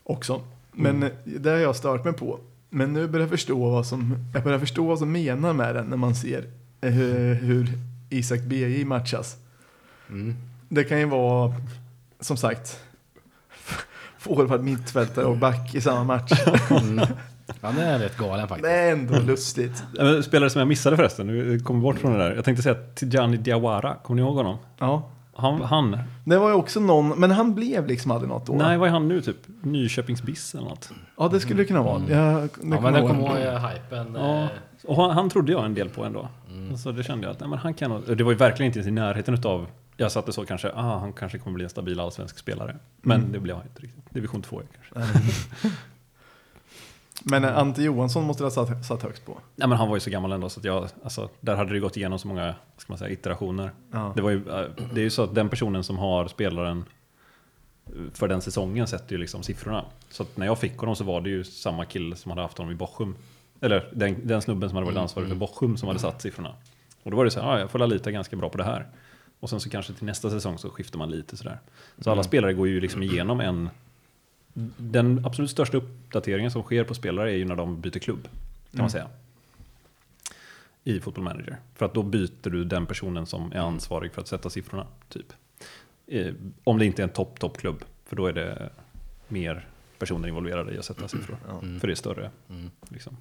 också. Men Mm. det har jag stört mig på. Men nu börjar jag förstå vad som, jag börjar förstå vad som menar med den när man ser eh, hur, hur Isak BJ matchas. Mm. Det kan ju vara, som sagt, forward, mittfältare och back i samma match. Mm. Ja, det är rätt galen faktiskt. Det är ändå lustigt. Spelare som jag missade förresten, nu kommer bort från det där. Jag tänkte säga Tijani Diawara, kommer ni ihåg honom? Ja, Han, han det var ju också någon, men han blev liksom aldrig något då. nej vad är han nu typ? Nyköpingsbiss eller något? Ja, det skulle det kunna vara. Mm. Jag, det Ja, men jag kommer ihåg eh, hypen. Ja. eh, Och han, han trodde jag en del på ändå. Mm. Så det kände jag att nej, men han kan Det var ju verkligen inte ens i närheten utav jag satte så kanske, ah, han kanske kommer bli en stabil allsvensk spelare. Men Mm. det blev han inte riktigt. Division 2 kanske. Men eh, Ante Johansson måste du ha satt, satt högst på. Nej men han var ju så gammal ändå så att jag, alltså, där hade det gått igenom så många, ska man säga, iterationer. Ja. Det, var ju, eh, det är ju så att den personen som har spelaren för den säsongen sätter ju liksom siffrorna. Så när jag fick honom så var det ju samma kille som hade haft honom i Bochum. Eller den, den snubben som hade varit Mm, ansvarig för mm. Bochum som hade satt siffrorna. Och då var det så här, ah, jag får lita ganska bra på det här. Och sen så kanske till nästa säsong så skiftar man lite sådär. Så alla Mm. spelare går ju liksom igenom en... Den absolut största uppdateringen som sker på spelare är ju när de byter klubb. Kan Mm. man säga. I Football Manager. För att då byter du den personen som är ansvarig för att sätta siffrorna. Typ. Eh, Om det inte är en topp, toppklubb. För då är det mer personer involverade i att sätta siffror. Mm. För det är större. Mm. Liksom.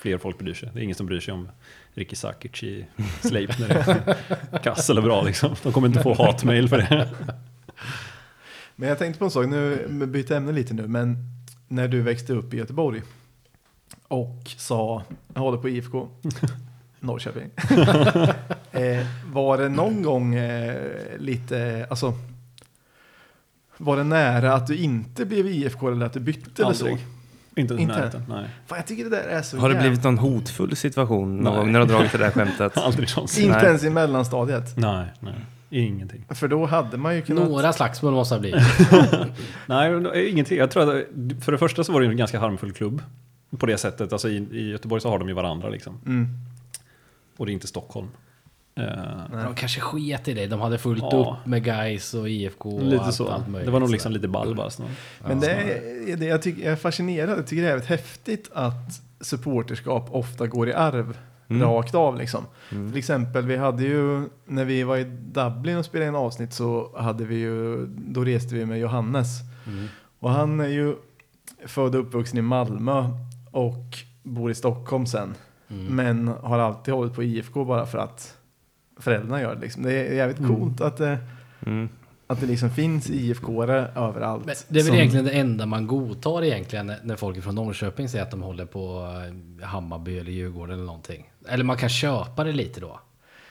Fler folk bryr sig. Det är ingen som bryr sig om Ricky Sakic i Sleipner. är Kass eller bra liksom. De kommer inte få hatmail för det. Men jag tänkte på en sak, nu byter ämne lite nu, men när du växte upp i Göteborg och sa, jag håller på IFK, Norrköping. eh, var det någon gång eh, lite, alltså, var det nära att du inte blev IFK eller att du bytte eller så? Aldrig. Inte i Inte? närheten. Nej. Fan, jag tycker det där är så Har det blivit någon hotfull situation någon gång när du har dragit det där skämtet? Aldrig någonsin. Inte Nej. ens i mellanstadiet. Nej, nej. Ingenting. För då hade man ju kunnat... Några slagsmål måste ha blivit. Nej, eh, ingenting. Jag tror att för det första så var det ju en ganska harmfull klubb. På det sättet. Alltså i, i Göteborg så har de ju varandra liksom. Mm. Och det är inte Stockholm. Eh, Nej. De kanske sket i det. De hade fullt Ja. upp med guys och IFK och lite allt, så. allt möjligt. det var nog liksom lite ball bara. snarare. Men Ja. det är, det jag, tycker, jag är fascinerad, jag tycker det är häftigt att supporterskap ofta går i arv Mm. rakt av liksom. Mm. Till exempel, vi hade ju, när vi var i Dublin och spelade in avsnitt så hade vi ju, då reste vi med Johannes. Mm. Och han är ju född och uppvuxen i Malmö och bor i Stockholm sen. Mm. Men har alltid hållit på IFK bara för att föräldrarna gör det liksom. Det är jävligt Mm. coolt att det, Mm. att det liksom finns IFK-are överallt. Men det är väl som- egentligen det enda man godtar egentligen när- folk från Norrköping säger att de håller på eh, Hammarby eller Djurgården eller någonting. Eller man kan köpa det lite då.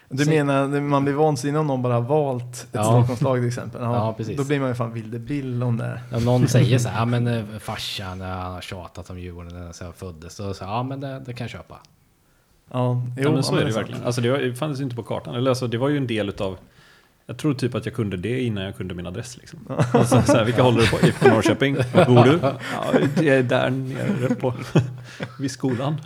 Du Se- menar, man blir vansinnig om någon bara har valt ett Ja. Stockholmslag till exempel? Ja, precis. Då blir man ju fan vildebill om det. Om någon säger så här, ja men eh, farsan eh, han har tjatat om Djurgården sedan jag föddes. Så, så ja men det, det kan jag köpa. Ja, jo, ja, men så ja, är det sant. verkligen. Alltså det var- det fanns ju inte på kartan. Eller alltså, det var ju en del utav jag tror typ att jag kunde det innan jag kunde min adress. Liksom. Alltså, så här, vilka håller du på? IFK Norrköping? Var bor du? Ja, det är där nere på, vid skolan.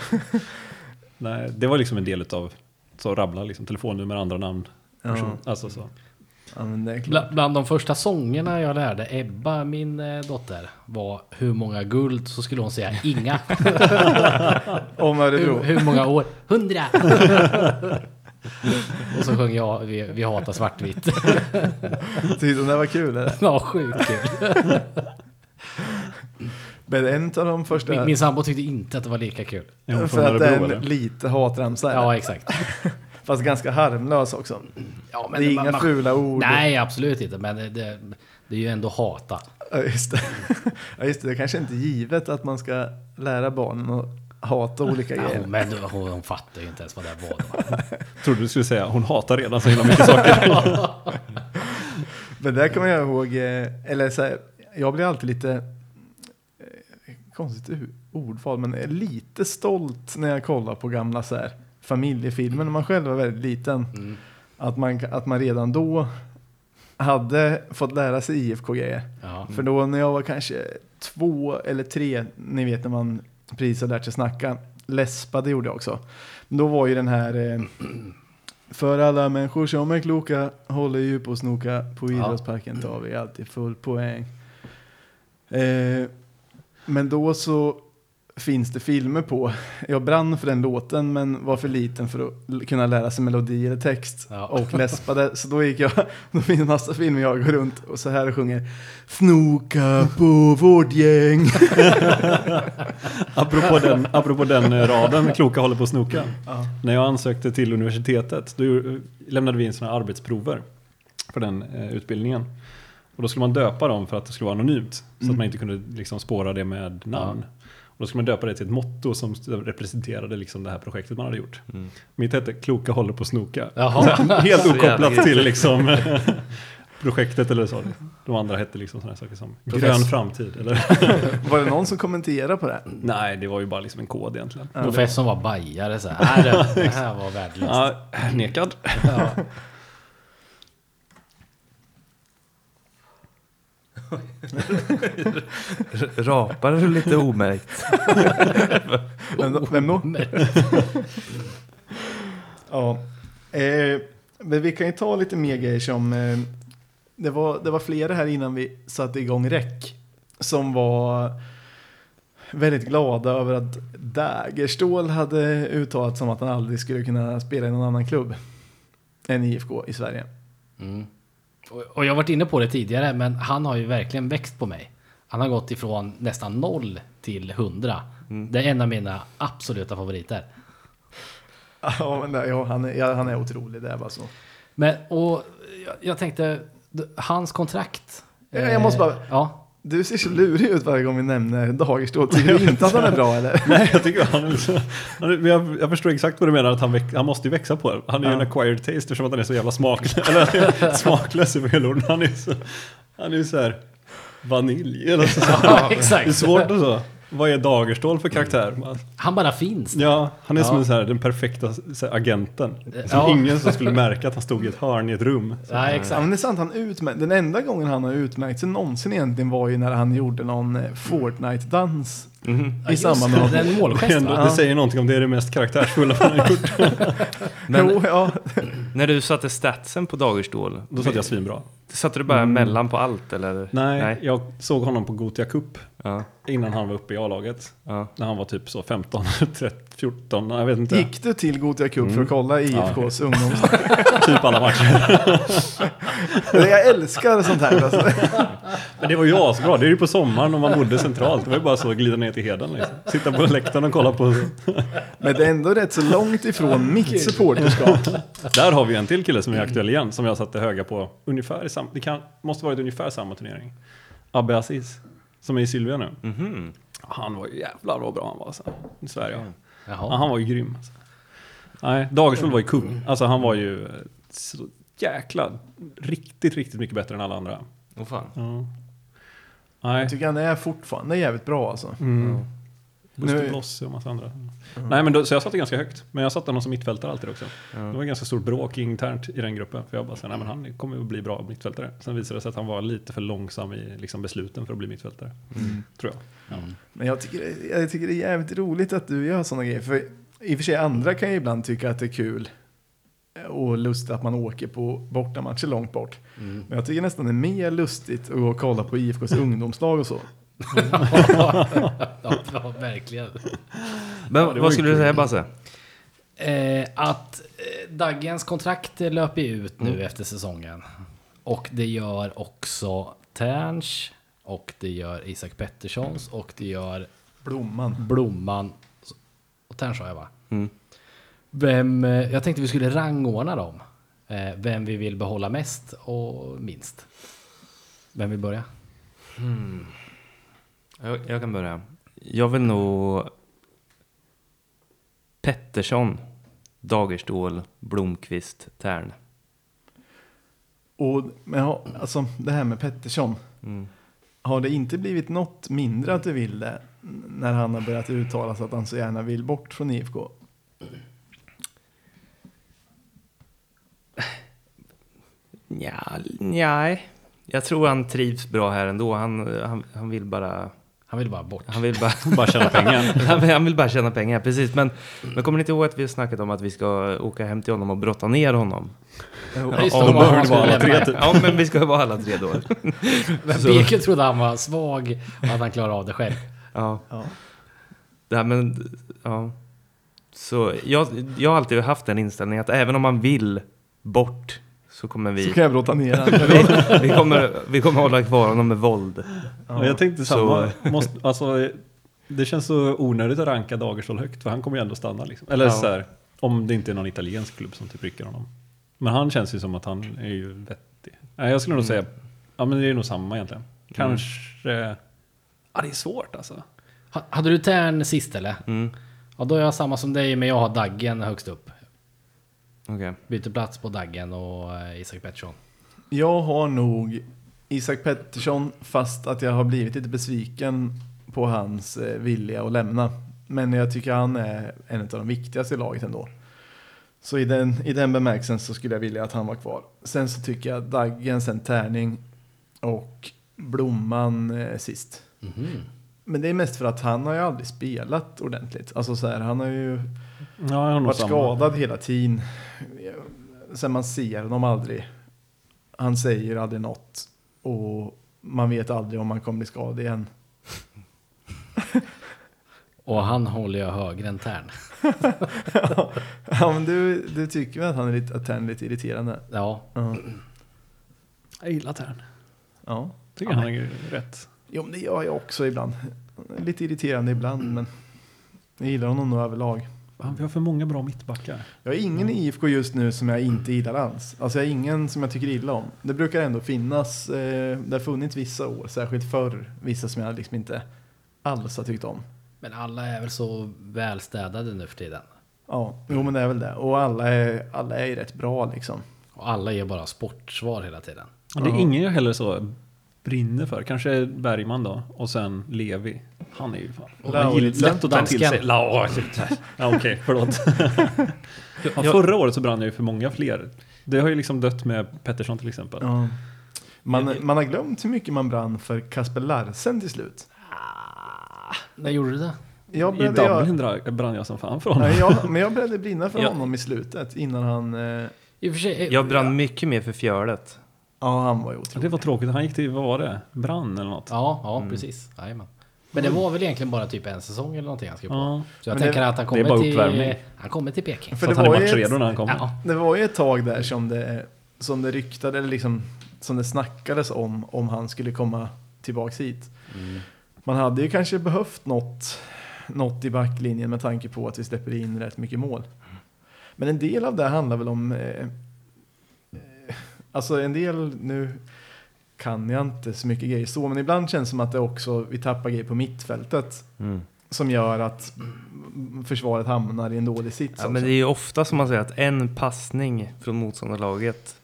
Nej, det var liksom en del utav så rabbla liksom, telefonnummer, andra namn. Person. Ja. Alltså så. Ja, men det är klart. Bla, bland de första sångerna jag lärde Ebba, min eh, dotter, var hur många guld så skulle hon säga inga. Om Örebro. hur, hur många år? Hundra! Och så sjöng jag Vi, vi hatar svartvitt. Tyckte du det var kul eller? ja, sjukt kul. Men en av de första... Min, min sambo tyckte inte att det var lika kul. För från att det är Örebro en eller? lite hatramsa. Ja, exakt. Fast ganska harmlös också. Ja, det är inga man- fula ord. Nej, absolut inte. Men det, det, det är ju ändå hata. Ja, just det. Ja, just det. Det är kanske inte är givet att man ska lära barnen att hata olika Ja, grejer. men hon, hon fattar ju inte ens vad det var. Trodde du skulle säga hon hatar redan så himla mycket saker. Men där kommer jag ihåg, eh, eller så här, jag blir alltid lite, konstigt ordval, men är lite stolt när jag kollar på gamla så här, familjefilmer när man själv var väldigt liten. Mm. Att man, att man redan då hade fått lära sig IFK-grejer. Ja. För då när jag var kanske två eller tre, ni vet när man precis har lärt sig snacka, läspa det gjorde jag också. Då var ju den här eh, För alla människor som är kloka håller ju på att snoka på idrottsparken tar vi alltid full poäng. Eh, men då så finns det filmer på. Jag brann för den låten men var för liten för att kunna lära sig melodi eller text. Ja. Och läspade. Så då gick jag, då finns det massa filmer jag går runt och så här och sjunger Snoka på vårt gäng. Apropå den, apropå den eh, raden, kloka håller på att snoka. Ja. När jag ansökte till universitetet, då gjorde- lämnade vi in sådana arbetsprover för den eh, utbildningen. Och då skulle man döpa dem för att det skulle vara anonymt. Så Mm. att man inte kunde liksom spåra det med namn. Och då skulle man döpa det till ett motto som representerade liksom det här projektet man hade gjort. Mm. Mitt hette Kloka håller på att snoka. Jaha. Helt Så okopplat till liksom projektet eller så. De andra hette liksom sådana saker som Professor. grön framtid. Eller? Var det någon som kommenterade på det? Nej, det var ju bara liksom en kod egentligen. Ja, Professorn var bajare så här. Det här var värdelöst. Ja, nekad. Ja. Rapar du lite omärkt? Vem? Vem då? Ja. Eh, men vi kan ju ta lite mer grejer som... Eh, det, var, det var flera här innan vi satte igång räck som var väldigt glada över att Dagerstål hade uttalat som att han aldrig skulle kunna spela i någon annan klubb än IFK i Sverige. Mm. Och, jag har varit inne på det tidigare, men han har ju verkligen växt på mig. Han har gått ifrån nästan noll till hundra. Det är en av mina absoluta favoriter. Ja, men ja, han, är, ja, han är otrolig, det är bara så. Men, och jag, jag tänkte, hans kontrakt. Ja, jag måste bara- eh, Ja, Du ser så lurig ut varje gång vi nämner Dagerstål. Tycker du inte att han är bra eller? Nej, jag tycker han så, han jag, jag förstår exakt vad du menar, att han, han måste ju växa på det. Han är ju Ja. en acquired taste eftersom att han är så jävla smaklös. Eller smaklös i fel ord. Han är så, han är ju så här vanilj eller så. ja Det är exakt. svårt och så. Vad är Dagerstål för karaktär? Han bara finns. Ja, han är som Ja. en så här, den perfekta så här, agenten. Som Ja. ingen som skulle märka att han stod i ett hörn i ett rum. Ja, Ja, exakt. men det är sant, han utmärkt, den enda gången han har utmärkt sig någonsin egentligen var ju när han gjorde någon eh, Fortnite-dans Mhm. i samband med Det någon. är en Det, det säger någonting om det är det mest karaktärsfulla han har gjort. Men Jo, ja. när du satte statsen på Dagerstål, Då satt jag svinbra. satte du bara Mm. mellan på allt eller? Nej, Nej. jag såg honom på Gotia Cup Ja, innan han var uppe i A-laget. ja. När han var typ så 15, 13, 14, jag vet inte. Gick du till Gothia Cup för Mm. att kolla IFKs ungdoms... Typ alla matcher. Jag älskar sånt här. Alltså. Men det var ju asbra. Det är ju på sommaren om man bodde centralt. Det var ju bara så att glida ner till Heden. Liksom. Sitta på läktaren och kolla på... Men det är ändå rätt så långt ifrån mitt supporterskap. Där har vi en till kille som är aktuell igen. Som jag satte höga på ungefär i samma... Det kan, måste varit ungefär samma turnering. Abbe Aziz. Som är i Sylvia nu. Mhm. Han var ju jävlar vad bra han var alltså. I Sverige. Ja, Jaha. han var ju grym. Alltså. Nej, Dagerstål var ju kung. Alltså han var ju eh, så jäkla... Riktigt, riktigt mycket bättre än alla andra. Åh fan. Ja. Nej. Jag tycker han är fortfarande jävligt bra alltså. Mm. Buster Bloss och massa andra. Nej men då, så jag satte ganska högt. Men jag satte honom som mittfältare alltid också. Ja. Det var ganska stort bråk internt i den gruppen. För jag bara, nej men han kommer ju att bli bra mittfältare. Sen visade det sig att han var lite för långsam i liksom, besluten för att bli mittfältare. Mm. Tror jag. Mm. Men jag tycker, jag tycker det är jävligt roligt att du gör sådana grejer. För i och för sig andra kan ju ibland tycka att det är kul och lustigt att man åker på bortamatcher långt bort. Mm. Men jag tycker nästan det är mer lustigt att gå och kolla på IFKs ungdomslag och så. Ja, ja, verkligen. Men ju vad skulle du säga Basse? Eh, att eh, Daggens kontrakt löper ut nu efter säsongen. Och det gör också Terns och det gör Isak Petterssons och det gör Blomman. Blomman. Och Terns sa jag va? Mm. Vem, eh, jag tänkte vi skulle rangordna dem. Eh, vem vi vill behålla mest och minst. Vem vill börja? Jag, jag kan börja. Jag vill nog Pettersson, Dagerstål, Blomqvist, Tern. Och, men ja, alltså det här med Pettersson. Mm. har det inte blivit något mindre att du vill det när han har börjat uttala sig att han så gärna vill bort från IFK? Ja, nej. Jag tror han trivs bra här ändå. Han, han, han vill bara... Han vill bara bort. Han vill bara... Bara tjäna pengar. han, vill, han vill bara tjäna pengar, precis. Men, men kommer ni inte ihåg att vi har snackat om att vi ska åka hem till honom och brotta ner honom? Ja, just det, Ja, då var alla tre. Ja, men vi ska vara alla tre då. Men Beke trodde han var svag och att han klarar av det själv. Ja. Ja. Det här, men, ja. Så jag, jag har alltid haft den inställningen att även om man vill bort så kommer Så vi, kan jag brotta ner vi, vi, kommer, vi kommer hålla kvar honom med våld. Och jag tänkte Så- samma. Måste, alltså, det känns så onödigt att ranka Dagerstål högt för han kommer ju ändå stanna. Liksom. Eller Ja. så här, om det inte är någon italiensk klubb som typ rycker honom. Men han känns ju som att han är ju vettig. Nej, jag skulle nog säga, ja men det är nog samma egentligen. Kanske, ja det är svårt alltså. Ha- Hade du Tern sist eller? Mm. Ja, då är jag samma som dig, men jag har Daggen högst upp. Okej. Byter plats på Daggen och eh, Isak Pettersson. Jag har nog Isak Pettersson fast att jag har blivit lite besviken på hans eh, vilja att lämna. Men jag tycker han är en av de viktigaste i laget ändå. Så i den, i den bemärkelsen så skulle jag vilja att han var kvar. Sen så tycker jag Daggen, sen Tärning och Blomman eh, sist. Mhm. Men det är mest för att han har ju aldrig spelat ordentligt. Alltså så här, han har ju Ja, jag har nog varit samma. skadad hela tiden. Sen man ser honom aldrig. Han säger aldrig något. Och man vet aldrig om han kommer bli skadad igen. Och han håller jag högre än Tern. ja, men du, du tycker väl att han är lite, att han är lite irriterande? Ja, Ja. Jag gillar Tern. ja. Tycker han är rätt. Jo, men det gör jag också ibland. Lite irriterande ibland, men jag gillar honom nog överlag. Vi har för många bra mittbackar. Jag har ingen i IFK just nu som jag inte gillar alls. Alltså jag har ingen som jag tycker illa om. Det brukar ändå finnas, eh, det har funnits vissa år, särskilt förr, vissa som jag liksom inte alls har tyckt om. men alla är väl så välstädade nu för tiden. Ja, jo men det är väl det. Och alla är, alla är rätt bra liksom. Och alla ger bara sportsvar hela tiden. Det är ingen jag heller så brinner för. Kanske Bergman då. Och sen Levi. Han är ju fan. Lauritsen. Lätt att ta till sig. Ja, Okej, förlåt. ja, förra året så brann jag ju för många fler. Det har ju liksom dött med Pettersson till exempel. Ja. Man, man har glömt hur mycket man brann för Kasper Larsen till slut. När gjorde du det? Jag I började, Dublin dra- brann jag som fan för honom. Nej, jag, men jag började brinna för honom i slutet innan han... Eh, I och för sig, Jag brann mycket mer för fjärdet. Ja, han var ju Ja, otrolig. Det var tråkigt. Han gick till, vad var det? Brann eller något? Ja, ja Mm. precis. Jajamän. Men det var väl egentligen bara typ en säsong eller någonting han skrev på. Ja. Så jag Men tänker det- att han det är kommer till, han kommer till Peking. För så att det han är var ju matchredo ett- när han kommer. Ja. Det var ju ett tag där som det, som det ryktade, eller liksom, som det snackades om, om han skulle komma tillbaks hit. Mm. Man hade ju kanske behövt något, något i backlinjen med tanke på att vi släpper in rätt mycket mål. Men en del av det handlar väl om, eh, alltså en del, nu kan jag inte så mycket grejer så, men ibland känns det som att det också, vi tappar grejer på mittfältet Mm. som gör att mm, försvaret hamnar i en dålig sits. Ja, men det är ju ofta som man säger att en passning från motståndarlaget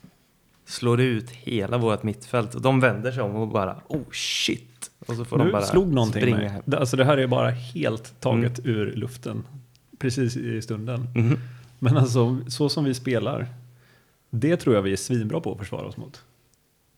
slår ut hela vårt mittfält. Och de vänder sig om och bara oh shit. Och så får de Nu bara slog någonting springa hem. Det- Alltså det här är bara helt taget ur luften. Precis i stunden. Mhm. Men alltså, så som vi spelar. Det tror jag vi är svinbra på att försvara oss mot.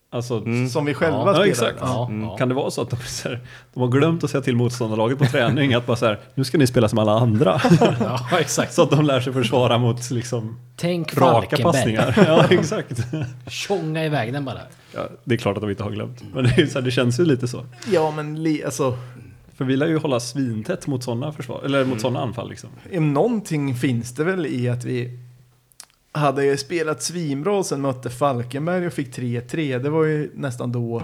Alltså, Mm. Som vi själva Ja, spelar. exakt. Ja, Mm. ja. kan det vara så att de, så här, de har glömt att säga till motståndarlaget på träning att bara så här, nu ska ni spela som alla andra. ja, exakt. så att de lär sig försvara mot liksom Tänk raka Falkenberg. passningar. Ja, exakt. Tjonga iväg den bara. Ja, det är klart att de inte har glömt. Men det, är så här, det känns ju lite så. Ja, men li, alltså, För vi lär ju hålla svintätt mot sådana försvar, eller Mm. mot sådana anfall liksom. om någonting finns det väl i att vi hade ju spelat svinbra och sen mötte Falkenberg och fick 3-3. Det var ju nästan då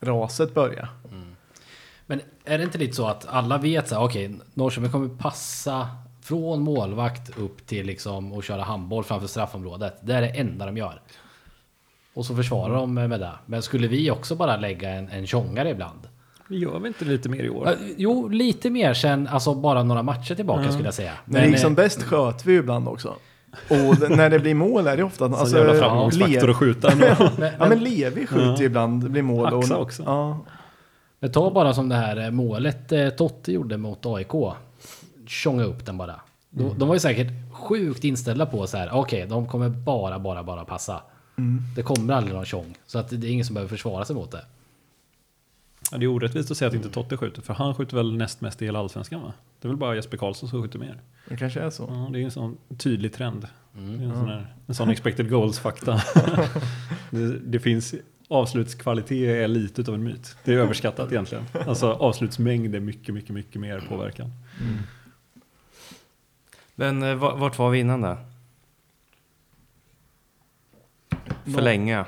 raset började. Men är det inte lite så att alla vet så här, okej, Norrköping kommer passa från målvakt upp till liksom och köra handboll framför straffområdet. Det är det enda de gör. Och så försvarar de med det. Men skulle vi också bara lägga en, en tjongare ibland? Vi gör vi inte lite mer i år? Ja, Jo, lite mer sen, alltså bara några matcher tillbaka skulle jag säga. Men liksom eh, bäst sköt vi ibland också. Och när det blir mål är det ofta... Sån Alltså, jävla framgångsfaktor att skjuta ändå. men, Ja men Levi skjuter Ja. ibland, det blir mål. Haxa och, också. Ja. Men ta bara som det här eh, målet eh, Totte gjorde mot AIK. Tjonga upp den bara. De, de var ju säkert sjukt inställda på så här. Okej, de kommer bara, bara, bara passa. Det kommer aldrig någon tjong. Så att det är ingen som behöver försvara sig mot det. Ja, det är orättvist att säga att inte Totte skjuter, för han skjuter väl näst mest i hela allsvenskan va? Det är väl bara Jesper Karlsson som skjuter mer. Det kanske är så. Ja, det är en sån tydlig trend. Det är en, sån här, en sån expected goals-fakta. det, det finns avslutskvalitet är lite utav en myt. Det är överskattat egentligen. Alltså avslutsmängd är mycket, mycket, mycket mer påverkan. Men eh, va- vart var vi innan då? Förlänga.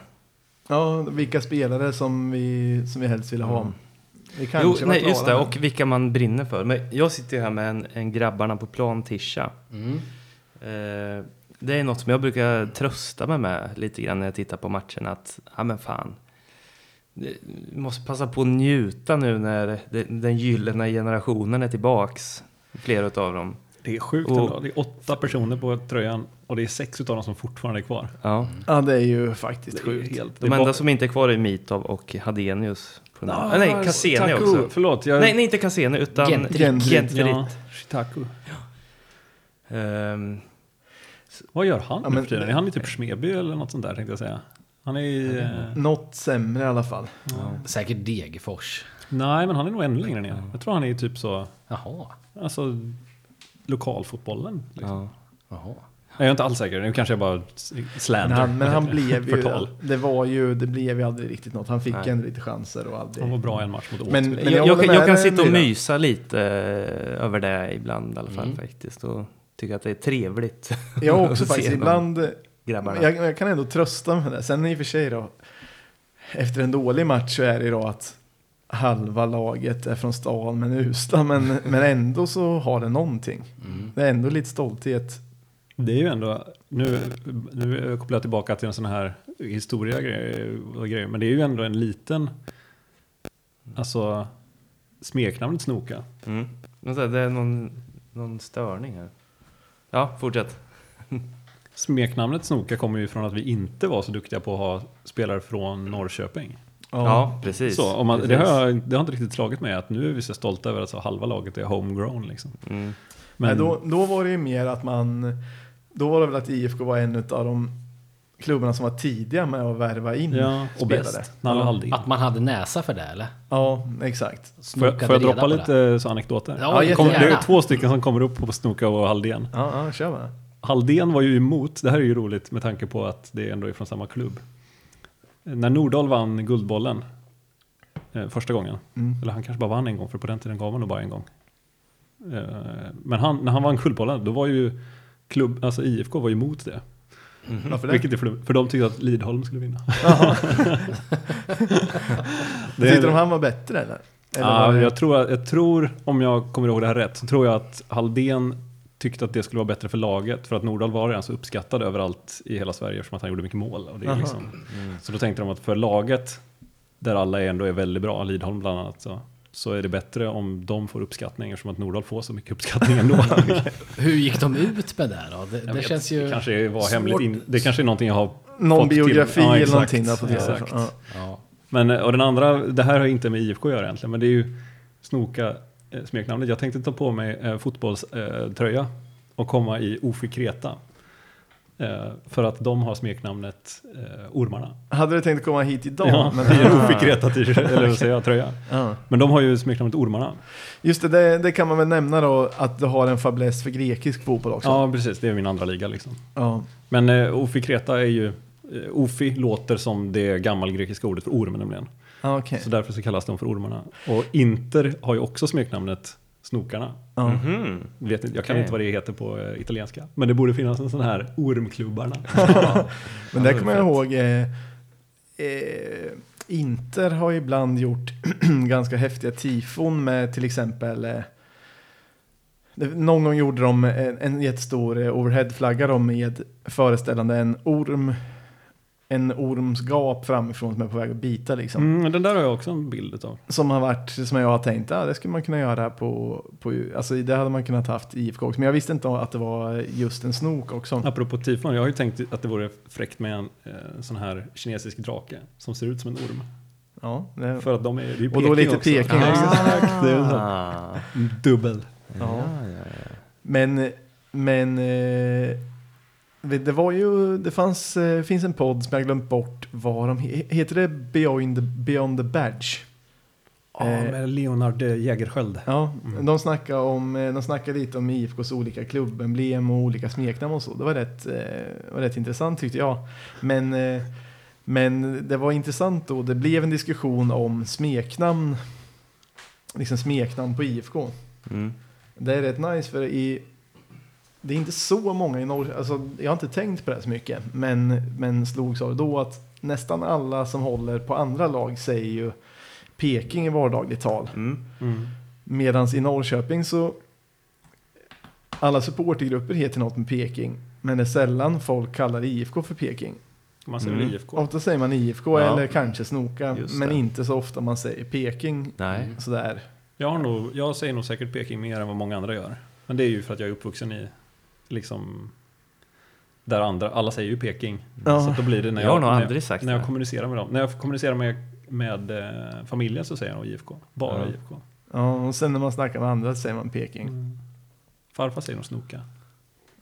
Ja, vilka spelare som vi, som vi helst ville ha. Mm. Vi kanske Jo, var nej, just det. Och vilka man brinner för. Men jag sitter ju här med en, en grabbarna på plan tisha. Mm. Eh, det är något som jag brukar trösta mig med lite grann när jag tittar på matchen. Att, ja men fan. det- Vi måste passa på att njuta nu när den gyllene generationen är tillbaks. Flera utav dem. Det är sjukt Och- ändå. Det är åtta personer på tröjan och det är sex utav dem som fortfarande är kvar. Ja. Ja, det är ju faktiskt Det sjukt. helt... De enda bara- som inte är kvar är Mitov och Hadenius. Ah, Ah, nej, Cassini också. Förlåt, jag... Nej, nej, inte Cassini utan Gentrit. Gentrit. Ja, Shitaku. Ehm, Vad gör han Ja, nu men- för tiden? Är han i typ Smeby eller något sånt där tänkte jag säga? Han är i... eh, Något sämre i alla fall. Säkert Degerfors. Nej, men han är nog ännu längre ner. Jag tror han är typ så... Jaha. Alltså lokalfotbollen. Liksom. ja. Jag är inte alls säker, nu kanske jag bara Men slander. han, men han blev ju, det var ju, det blev ju aldrig riktigt något. Han fick Nej. ändå lite chanser och aldrig. Han var bra i en match mot Men- Åtvid. men jag, jag jag, jag med kan sitta och mysa lite eh, över det ibland i alla fall Mm. faktiskt. Och tycka att det är trevligt. Jag också faktiskt. Ibland, Grabbarna. jag, jag kan ändå trösta mig med det. Sen i och för sig då, efter en dålig match så är det då att halva laget är från stan men usla. Men, men ändå så har det någonting. Mm. Det är ändå lite stolthet. Det är ju ändå, nu, nu kopplar jag tillbaka till en sån här historia grej, men det är ju ändå en liten, alltså smeknamnet Snoka. Mm. Det är någon, någon störning här. Ja, fortsätt. Smeknamnet Snoka kommer ju från att vi inte var så duktiga på att ha spelare från Norrköping. Ja, precis. Så, om man, det, precis. har, jag- det har inte riktigt slagit mig att nu är vi så stolta över att så halva laget är homegrown. Liksom. Mm. Men, Men då, då var det ju mer att man, då var det väl att IFK var en av de klubbarna som var tidiga med att värva in ja, och spelare. Ja. Att man hade näsa för det eller? Ja, exakt. Får jag, Snokade får jag reda droppa det. lite så anekdoter? Ja, Ja, Kom, det är två stycken som kommer upp på Snoka och Halldén. Ja, ja kör bara. Halldén var ju emot, det här är ju roligt med tanke på att det ändå är från samma klubb. När Nordahl vann Guldbollen eh, första gången, Mm. eller han kanske bara vann en gång för på den tiden gav han nog bara en gång. Eh, men han, när han vann Guldbollen då var ju klubb, alltså IFK var ju emot det. Varför det? Vilket är för, för de tyckte att Lidholm skulle vinna. Det Tyckte de han var bättre eller? eller det- jag, tror, jag tror, om jag kommer ihåg det här rätt, så tror jag att Halldén tyckte att det skulle vara bättre för laget. För att Nordahl var redan så uppskattad överallt i hela Sverige eftersom att han gjorde mycket mål. Och det är liksom, så då tänkte de att för laget, där alla ändå är väldigt bra, Lidholm bland annat, så, så är det bättre om de får uppskattning eftersom att Nordahl får så mycket uppskattning ändå. Hur gick de ut med det då? Det, det känns ju... det kanske var svårt. hemligt in, Det kanske är någonting jag har Någon fått till- biografi Ja, eller någonting där på det. exakt. Ja. Ja. Men, eh, och den andra, det här har inte med IFK att göra egentligen, men det är ju Snoka smeknamnet. Jag tänkte ta på mig eh, fotbollströja och komma i Ofi Kreta. Eh, för att de har smeknamnet eh, Ormarna. Hade du tänkt komma hit idag? Ja, men, i en Ofi Kreta eller säger jag, tröja. Ja. Men de har ju smeknamnet Ormarna. Just det, det, det kan man väl nämna då att du har en fäbless för grekisk fotboll också. Ja, precis. Det är min andra liga liksom. Ja. Men eh, Ofi Kreta är ju, eh, Ofi låter som det gammalgrekiska ordet för orm nämligen. Ja, okej. Så därför så kallas de för Ormarna. Och Inter har ju också smeknamnet Snokarna. Ja. Mhm. Vet inte, jag kan Okej. inte vad det heter på eh, italienska. Men det borde finnas en sån här ormklubbarna. Men det kommer jag ihåg. Eh, eh, Inter har ibland gjort ganska häftiga tifon med till exempel eh, någon gång gjorde de en, en jättestor eh, overheadflagga med föreställande en orm en ormsgap framifrån som är på väg att bita liksom. Mm, den där har jag också en bild av. Som har varit, som jag har tänkt, ja, det skulle man kunna göra på, på, alltså det hade man kunnat haft i IFK också. Men jag visste inte att det var just en snok också. Apropå tifon, jag har ju tänkt att det vore fräckt med en eh, sån här kinesisk drake som ser ut som en orm. Ja, det, För att de är, det är ju Och då lite också. Peking Ja, också. Exakt, det är så. Ah. Dubbel. Ja. Ja, ja, ja. Men, men eh, det var ju, det fanns, eh, finns en podd som jag glömt bort vad de he- heter det Beyond the, Beyond the Badge? Ja, med Leonard eh, Jägerskiöld. Ja, Mm. de snackar om, eh, de snackar lite om IFKs olika klubbemblem och olika smeknamn och så. Det var rätt, eh, var rätt intressant tyckte jag. Men, eh, men det var intressant då, det blev en diskussion om smeknamn, liksom smeknamn på IFK. Mm. Det är rätt nice för i det är inte så många i norr, alltså jag har inte tänkt på det så mycket, men, men slogs av då att nästan alla som håller på andra lag säger ju Peking i vardagligt tal. Mm. Mm. Medan i Norrköping så alla supportergrupper heter något med Peking, men det är sällan folk kallar IFK för Peking. Man säger Mm. väl IFK. Ofta säger man IFK Ja. eller kanske Snoka, men inte så ofta man säger Peking. Nej. Sådär. Jag, har nog, jag säger nog säkert Peking mer än vad många andra gör. Men det är ju för att jag är uppvuxen i, liksom, där andra, alla säger ju Peking. Ja. Så då blir det när Jag jag, har när jag, sagt när jag kommunicerar med dem. När jag kommunicerar med, med eh, familjen så säger jag IFK. Bara Ja. IFK. Ja, och sen när man snackar med andra så säger man Peking. Mm. Farfar säger nog Snoka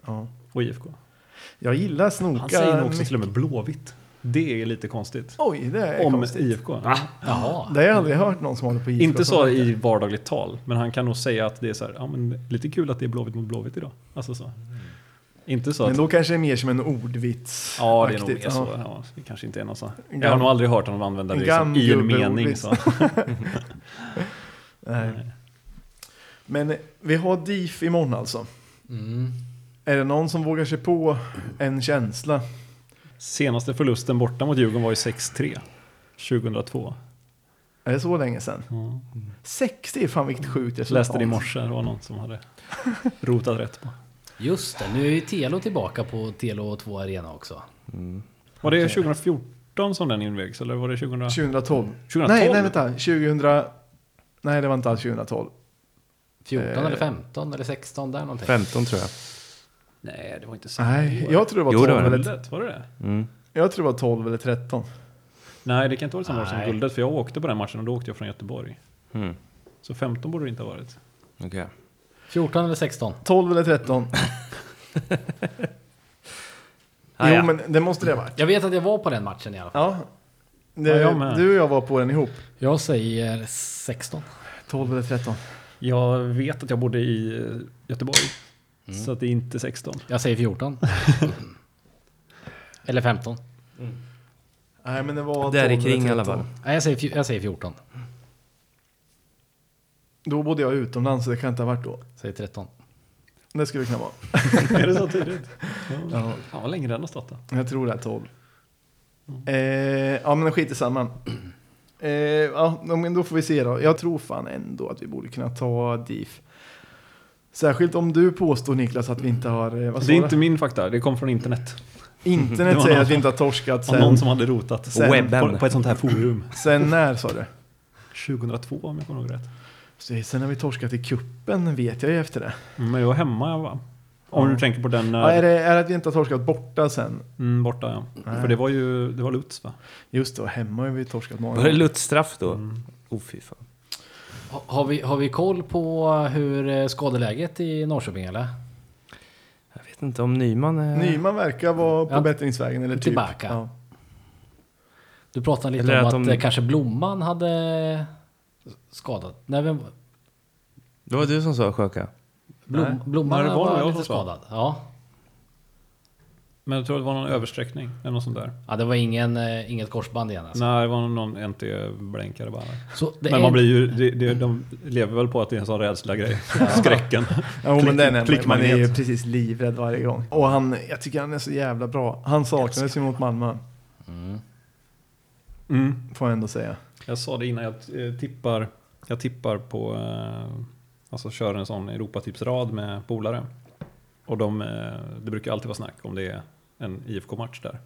Ja. och IFK. Jag gillar Snoka. Han säger nog också mycket. till och med Blåvitt. Det är lite konstigt. Oj, det är Om konstigt. IFK. Jaha. Det har jag aldrig hört någon som håller på IFK. Inte så i vardagligt tal, men han kan nog säga att det är så här, ja men lite kul att det är Blåvitt mot Blåvitt idag. Alltså så. Inte så Men att, då kanske det är mer som en ordvits. ja det är nog mer så. Ja. Ja, det kanske inte är någon så. Jag har nog aldrig hört honom använda det liksom, i en mening. Så. Nej. Men eh, vi har DIF imorgon alltså. Mm. Är det någon som vågar sig på en känsla? Senaste förlusten borta mot Djurgården var ju 6-3. 2002. Är det så länge sedan? Ja. 60 fan vilket sjukt resultat. Läste det i morse, det var någon som hade rotat rätt på. Just det, nu är ju Telo tillbaka på Telo 2 Arena också. Mm. Var det Okej. 2014 som den invigs eller var det 2000? 2012. 2012? Nej, nej vänta. 2000... Nej, det var inte alls 2012. 14 Eh. eller 15 eller 16 där någonting. 15 tror jag. Nej, det var inte så. Nej, jag tror det var Jo, det 12 var det. eller, Guldet, var det det? Mm. jag tror det var 12 eller 13. Nej, det kan inte vara samma år som Nej. guldet, för jag åkte på den matchen och då åkte jag från Göteborg. Mm. Så 15 borde det inte ha varit. Okej. 14 eller 16. 12 eller 13. Ah, jo, ja. men det måste det ha varit. Jag vet att jag var på den matchen i alla fall. Ja. Det, Ja, jag med. du och jag var på den ihop. Jag säger 16. 12 eller 13. Jag vet att jag bodde i eh, Göteborg. Mm. Så att det är inte 16. Jag säger 14. eller 15. Nej, men det var Där 12 i kring eller i alla 13. fall. Nej, jag säger, jag säger 14. Då bodde jag utomlands så det kan inte ha varit då. Säger 13. Det skulle det kunna vara. är det så tidigt? Ja. Ja, Fan vad länge den har stått då. jag tror det är 12. Eh, ja, men skit i samma. Eh, ja, men då får vi se då. Jag tror fan ändå att vi borde kunna ta DIF. Särskilt om du påstår Niklas att vi inte har... eh, Det är inte min fakta, det kom från internet. Internet säger att vi inte har torskat Av någon sen, som hade rotat. Sen- Webben. På, på ett sånt här forum. sen när sa du? 2002 om jag kommer ihåg rätt. Så Sen har vi torskat i kuppen vet jag ju efter det. Mm, Men jag var hemma va? Om Ja. du tänker på den Ja, är, eh, det är det att vi inte har torskat borta sen? mm, borta ja. Nej. För det var ju, det var Lutz va? Just det, hemma har vi torskat många Var det. Lutz-straff då? Mm. Oh fy fan. Ha- Har vi, har vi koll på hur eh, skadeläget i Norrköping eller? Jag vet inte om Nyman är... Nyman verkar vara på Ja, bättringsvägen eller typ. tillbaka. Ja. Du pratade lite Eller om att att, de- eh, kanske Blomman hade skadat. Nej, vem, Det var du som sa Sjöka. Blom. Blomman Nej, var var, lite skadad. Ja. Men jag tror det var någon översträckning eller något sånt där. ja, det var ingen, eh, inget korsband igen alltså. Nej, det var någon NT-blänkare bara. Så det Men är, man blir ju, det, det, de lever väl på att det är en sån rädsla grej. Skräcken. Ja, men Klick- den är, man är ju precis livrädd varje gång. Och han, jag tycker han är så jävla bra. Han saknades ju mot Malmö, Mm. Mm. får jag ändå säga. Jag sa det innan, jag eh, tippar, jag tippar på, eh, alltså kör en sån Europatipsrad med polare. Och de, eh, det brukar alltid vara snack om det är en IFK-match där.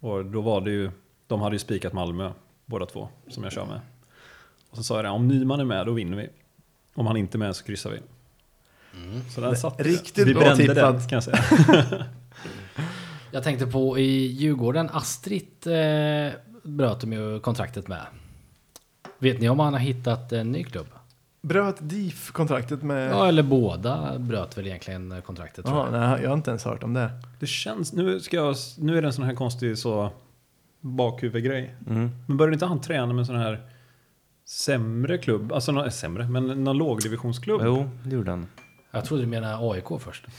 Och då var det ju, de hade ju spikat Malmö, båda två, som jag kör med. Och så sa jag det, om Nyman är med då vinner vi. Om han inte är med så kryssar vi. Så den satt. Riktigt vi bra brände tippat. den kan jag säga. Jag tänkte på i Djurgården, Astrid eh, bröt de ju kontraktet med. Vet ni om han har hittat en ny klubb? Bröt DIF kontraktet med... Ja, eller båda bröt väl egentligen kontraktet tror Jaha, jag. nej, jag har inte ens hört om det. Det känns, nu, ska jag, nu är det en sån här konstig så bakhuvudgrej. Mm. Men började inte han träna med en sån här sämre klubb? Alltså nå- sämre, men någon lågdivisionsklubb? Jo, det gjorde han. Jag trodde du menade AIK först.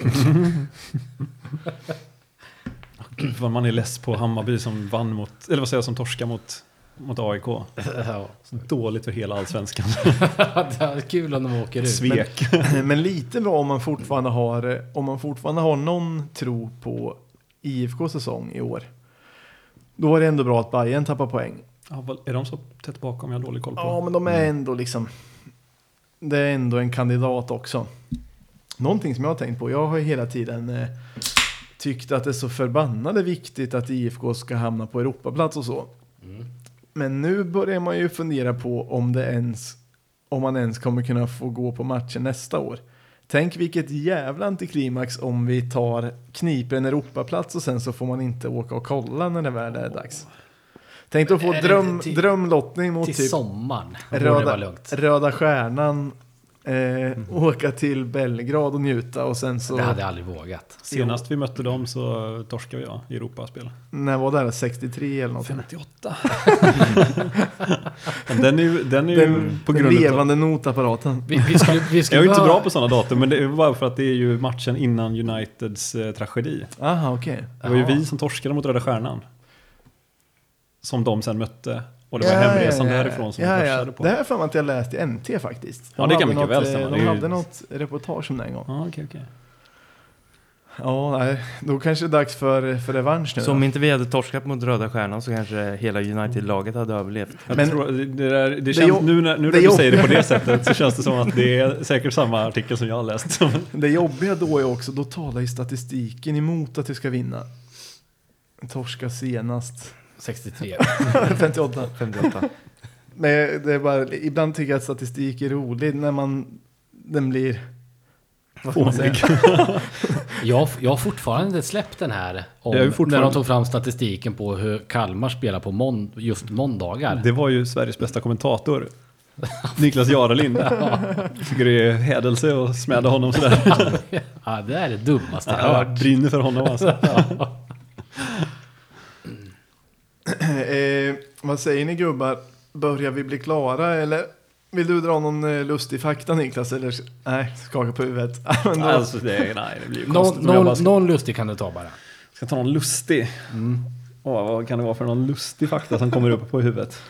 Gud vad man är less på Hammarby som vann mot, eller vad säger jag, som torska mot, mot AIK. ja. Så dåligt för hela allsvenskan. det är kul om de åker ut. Svek. Men lite bra om man fortfarande har, om man fortfarande har någon tro på IFK säsong i år. Då är det ändå bra att Bayern tappar poäng. Ja, är de så tätt bakom? Jag har dålig koll på. Ja, men de är ändå liksom... Det är ändå en kandidat också. Någonting som jag har tänkt på, jag har ju hela tiden eh, tyckt att det är så förbannade viktigt att IFK ska hamna på Europaplats och så. Mm. Men nu börjar man ju fundera på om det ens, om man ens kommer kunna få gå på matcher nästa år. Tänk vilket jävla antiklimax om vi tar, kniper en Europaplats och sen så får man inte åka och kolla när det väl är dags. Tänk att få dröm, till- drömlottning mot Till typ sommaren Röda. Röda Stjärnan, eh, åka till Belgrad och njuta och sen så, Det hade jag aldrig vågat. Senast vi mötte dem så torskade vi ja, i Europaspel. när var det? 63 eller något? 58. Men den är ju, den är ju Den, på den grund av... levande notapparaten. Vi, vi skulle, vi skulle Jag är ju inte bra på sådana datum, men det är bara för att det är ju matchen innan Uniteds eh, tragedi. Aha, okej. Det var ju Jaha. vi som torskade mot Röda Stjärnan. Som de sen mötte. Och det var hemresan därifrån som ja, de ja. korsade på. Det här är för mig att jag läst i NT faktiskt. Ja, det kan mycket något, väl eh, stämma. De ju- hade något reportage om det en gång. Ja, okej, okej. Ja, nej. Då kanske det är dags för, för revansch nu. Så då. om inte vi hade torskat mot Röda Stjärnan så kanske hela United-laget hade överlevt. Jag Men- tror, det, där, det Det känns, nu när, nu det när du säger det på det sättet så känns det som att det är säkert samma artikel som jag har läst. Det jobbiga då är också, då talar ju statistiken emot att vi ska vinna. Torska senast. 63. 58. 58. Men det är bara, ibland tycker jag att statistik är rolig när man, den blir... Säga? Jag, jag har fortfarande inte släppt den här om när de tog fram statistiken på hur Kalmar spelar på mån, just måndagar. Det var ju Sveriges bästa kommentator. Niklas Jarelind. Tycker det är hädelse att smäda honom sådär. Ja, det är det dummaste jag har Jag hört. brinner för honom alltså. eh, vad säger ni gubbar? Börjar vi bli klara eller vill du dra någon eh, lustig fakta Niklas? Eller nej, skaka på huvudet. Alltså det, nej, det blir Någon, jag någon, ska, någon lustig kan du ta bara. ska ta någon lustig. Åh, vad kan det vara för någon lustig fakta som kommer upp på huvudet?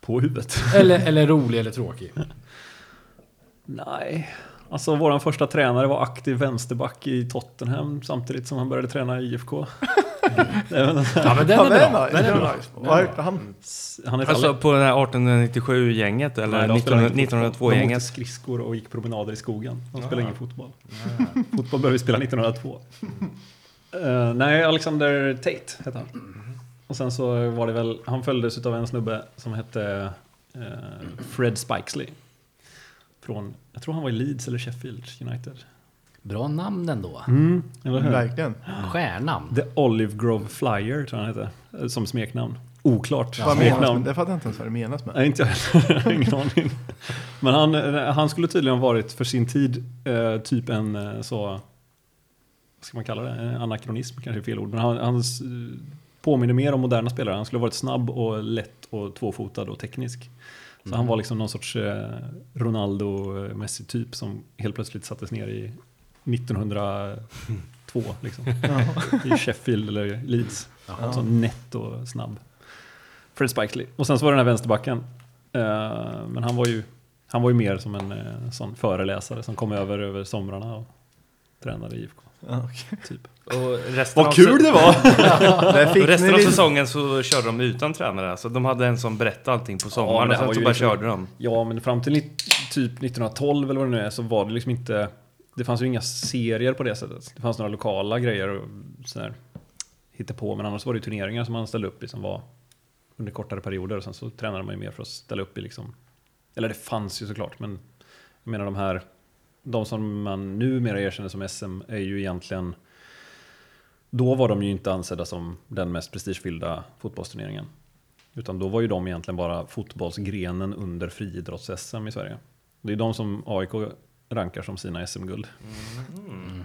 På huvudet? Eller, eller rolig eller tråkig. Nej. Alltså våran första tränare var aktiv vänsterback i Tottenham samtidigt som han började träna i IFK. Men, Ja men den är bra. Den är bra. Vad heter han? han heter Alltså på det här 1897-gänget eller Nej, de spelade 19, inte fotboll. De åkte 1902-gänget? skridskor och gick promenader i skogen. De spelade ingen fotboll. Fotboll började vi spela 1902. Eh, nej, Alexander Tate hette han. Och sen så var det väl, han följdes av en snubbe som hette eh, Fred Spikesley. Från, jag tror han var i Leeds eller Sheffield United. Bra namn ändå. Mm, eller hur? Verkligen. Stjärnamn. The Olive Grove Flyer tror jag han hette. eh, Som smeknamn. Oklart med, smeknamn. det fattar jag inte ens vad det menas med. Nej, inte jag ingen aning. Men han, eh, han skulle tydligen ha varit för sin tid eh, typ en eh, så, vad ska man kalla det? En anakronism kanske är fel ord. Men han, han påminner mer om moderna spelare. Han skulle ha varit snabb och lätt och tvåfotad och teknisk. Så han var liksom någon sorts eh, Ronaldo-mässig typ som helt plötsligt sattes ner i 1902 liksom. I Sheffield eller Leeds. Så nätt och snabb. Fred Spikesley. Och sen så var det den här vänsterbacken. Eh, men han var ju, han var ju mer som en eh, sån föreläsare som kom över över somrarna och tränade i IFK. Ja, okej. Typ. Och resten av Vad kul det var! Där fick Och resten ni av säsongen så körde de utan tränare. Alltså de hade en som berättade allting på sommaren det och sen så bara liksom- körde de. Ja, men fram till typ 1912 eller vad det nu är så var det liksom inte... Det fanns ju inga serier på det sättet. Det fanns några lokala grejer och sådär hitta på, men annars var det ju turneringar som man ställde upp i som var under kortare perioder och sen så tränade man ju mer för att ställa upp i liksom... Eller det fanns ju såklart, men jag menar de här... De som man numera erkänner som SM är ju egentligen... Då var de ju inte ansedda som den mest prestigefyllda fotbollsturneringen. Utan då var ju de egentligen bara fotbollsgrenen under friidrotts-SM i Sverige. Det är de som AIK rankar som sina SM-guld.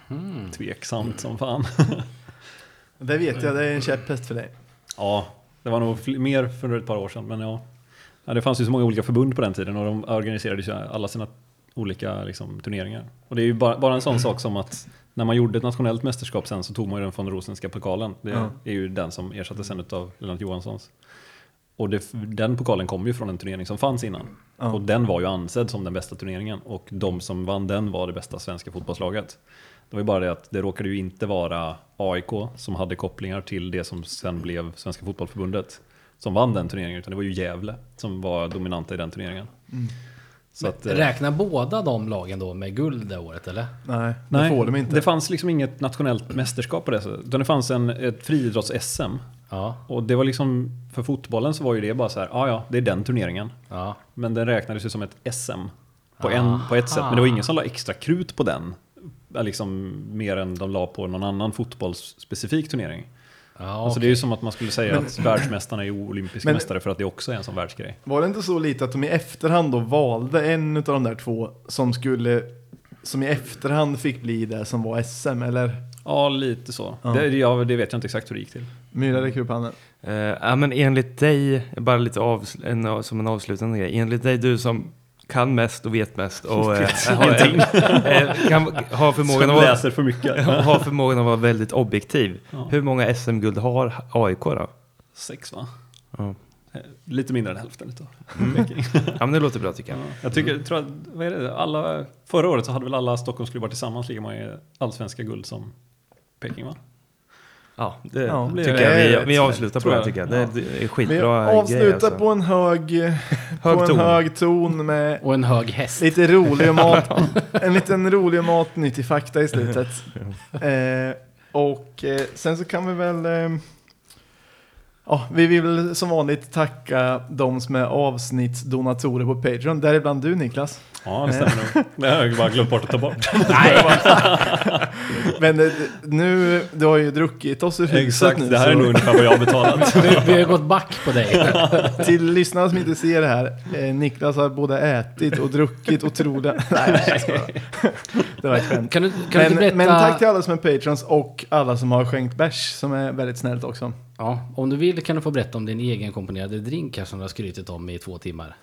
Mm. Tveksamt som fan. Det vet jag, det är en käpphäst för dig. Ja, det var nog mer för ett par år sedan, men ja. ja. Det fanns ju så många olika förbund på den tiden och de organiserade ju alla sina olika liksom, turneringar. Och det är ju bara, bara en sån sak som att när man gjorde ett nationellt mästerskap sen så tog man ju den från Rosenska pokalen. Det Ja. är ju den som ersattes sen av Lennart Johanssons. Och det, den pokalen kom ju från en turnering som fanns innan. Ja. Och den var ju ansedd som den bästa turneringen. Och de som vann den var det bästa svenska fotbollslaget. Det var ju bara det att det råkade ju inte vara AIK som hade kopplingar till det som sen blev Svenska Fotbollförbundet som vann den turneringen, utan det var ju Gävle som var dominanta i den turneringen. Mm. Så att, eh, Räknar båda de lagen då med guld det året eller? Nej, det nej, får de inte. det fanns liksom inget nationellt mästerskap på det sättet, utan det fanns en, ett friidrotts-SM. Ja, Och det var liksom, för fotbollen så var ju det bara så här, ja ja, det är den turneringen. ja. Men den räknades ju som ett SM på, en, på ett sätt. Men det var ingen som la extra krut på den. eh, Liksom mer än de la på någon annan fotbollsspecifik turnering. Ja Alltså det är ju som att man skulle säga att världsmästarna är olympiska Men- mästare för att det också är en sån världsgrej. Var det inte så lite att de i efterhand då valde en av de där två som skulle som i efterhand fick bli det som var SM eller? Ja, lite så. Ja. Det, ja, det vet jag inte exakt hur det gick till. Myra räcker upp handen. Eh, ja, men enligt dig, bara lite avsl- en, som en avslutande grej, enligt dig du som kan mest och vet mest och eh, har, eh, kan ha förmågan att vara, läser för mycket. har förmågan att vara väldigt objektiv. Ja. Hur många SM-guld har AIK då? Sex va? Ja. Eh, Lite mindre än hälften utav Mm. Ja, men det låter bra tycker jag. Ja. Jag tycker, tror att, vad är det? Alla, förra året så hade väl alla Stockholmsklubbar tillsammans lika många allsvenska guld som Peking va? Ja, det Ja, tycker det är jag. Vi, vi avslutar på det jag. tycker jag. Det, är Vi skitbra grej avslutar alltså. på en hög, Hög på en ton. hög ton med Och en hög häst. lite rolig mat, en liten rolig matnyttig fakta i slutet. Eh, och eh, sen så kan vi väl eh, Ja, vi vill som vanligt tacka de som är avsnittsdonatorer på Patreon, däribland du Niklas. Ja, det stämmer nog. Det har jag bara glömt bort att ta bort. Men eh, nu, du har ju druckit oss ur huset Exakt, nu. det här är så nog ungefär vad jag har betalat. Vi, vi har gått back på dig. Till lyssnarna som inte ser det här, eh, Niklas har både ätit och druckit otroliga... Nej, skojar. Det var ett skämt. Kan du, kan du Men, berätta? men tack till alla som är patrons och alla som har skänkt bärs som är väldigt snällt också. Ja, om du vill kan du få berätta om din egenkomponerade drink här som du har skrytit om i två timmar.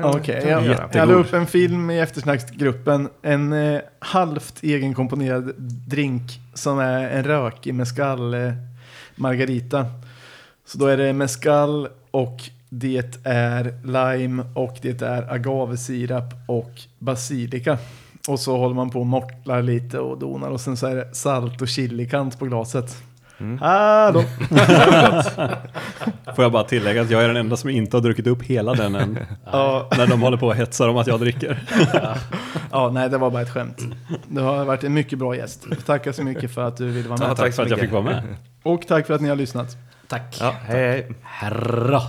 Okej, kan vi jag, göra. jag la upp en film i eftersnacksgruppen. En eh, halvt egenkomponerad drink som är en rökig mescal eh, margarita. Så då är det mescal och det är lime och det är agavesirap och basilika. Och så håller man på och mortlar lite och donar och sen så är det salt och chilikant på glaset. Mm. Hallå! Får jag bara tillägga att jag är den enda som inte har druckit upp hela den än. Ja, När de håller på och hetsar om att jag dricker. ja, nej det var bara ett skämt. Du har varit en mycket bra gäst. Tackar så mycket för att du ville vara med. Ja, Tack för att jag fick vara med. Och tack för att ni har lyssnat. Tack. Ja, hej hej. Herra.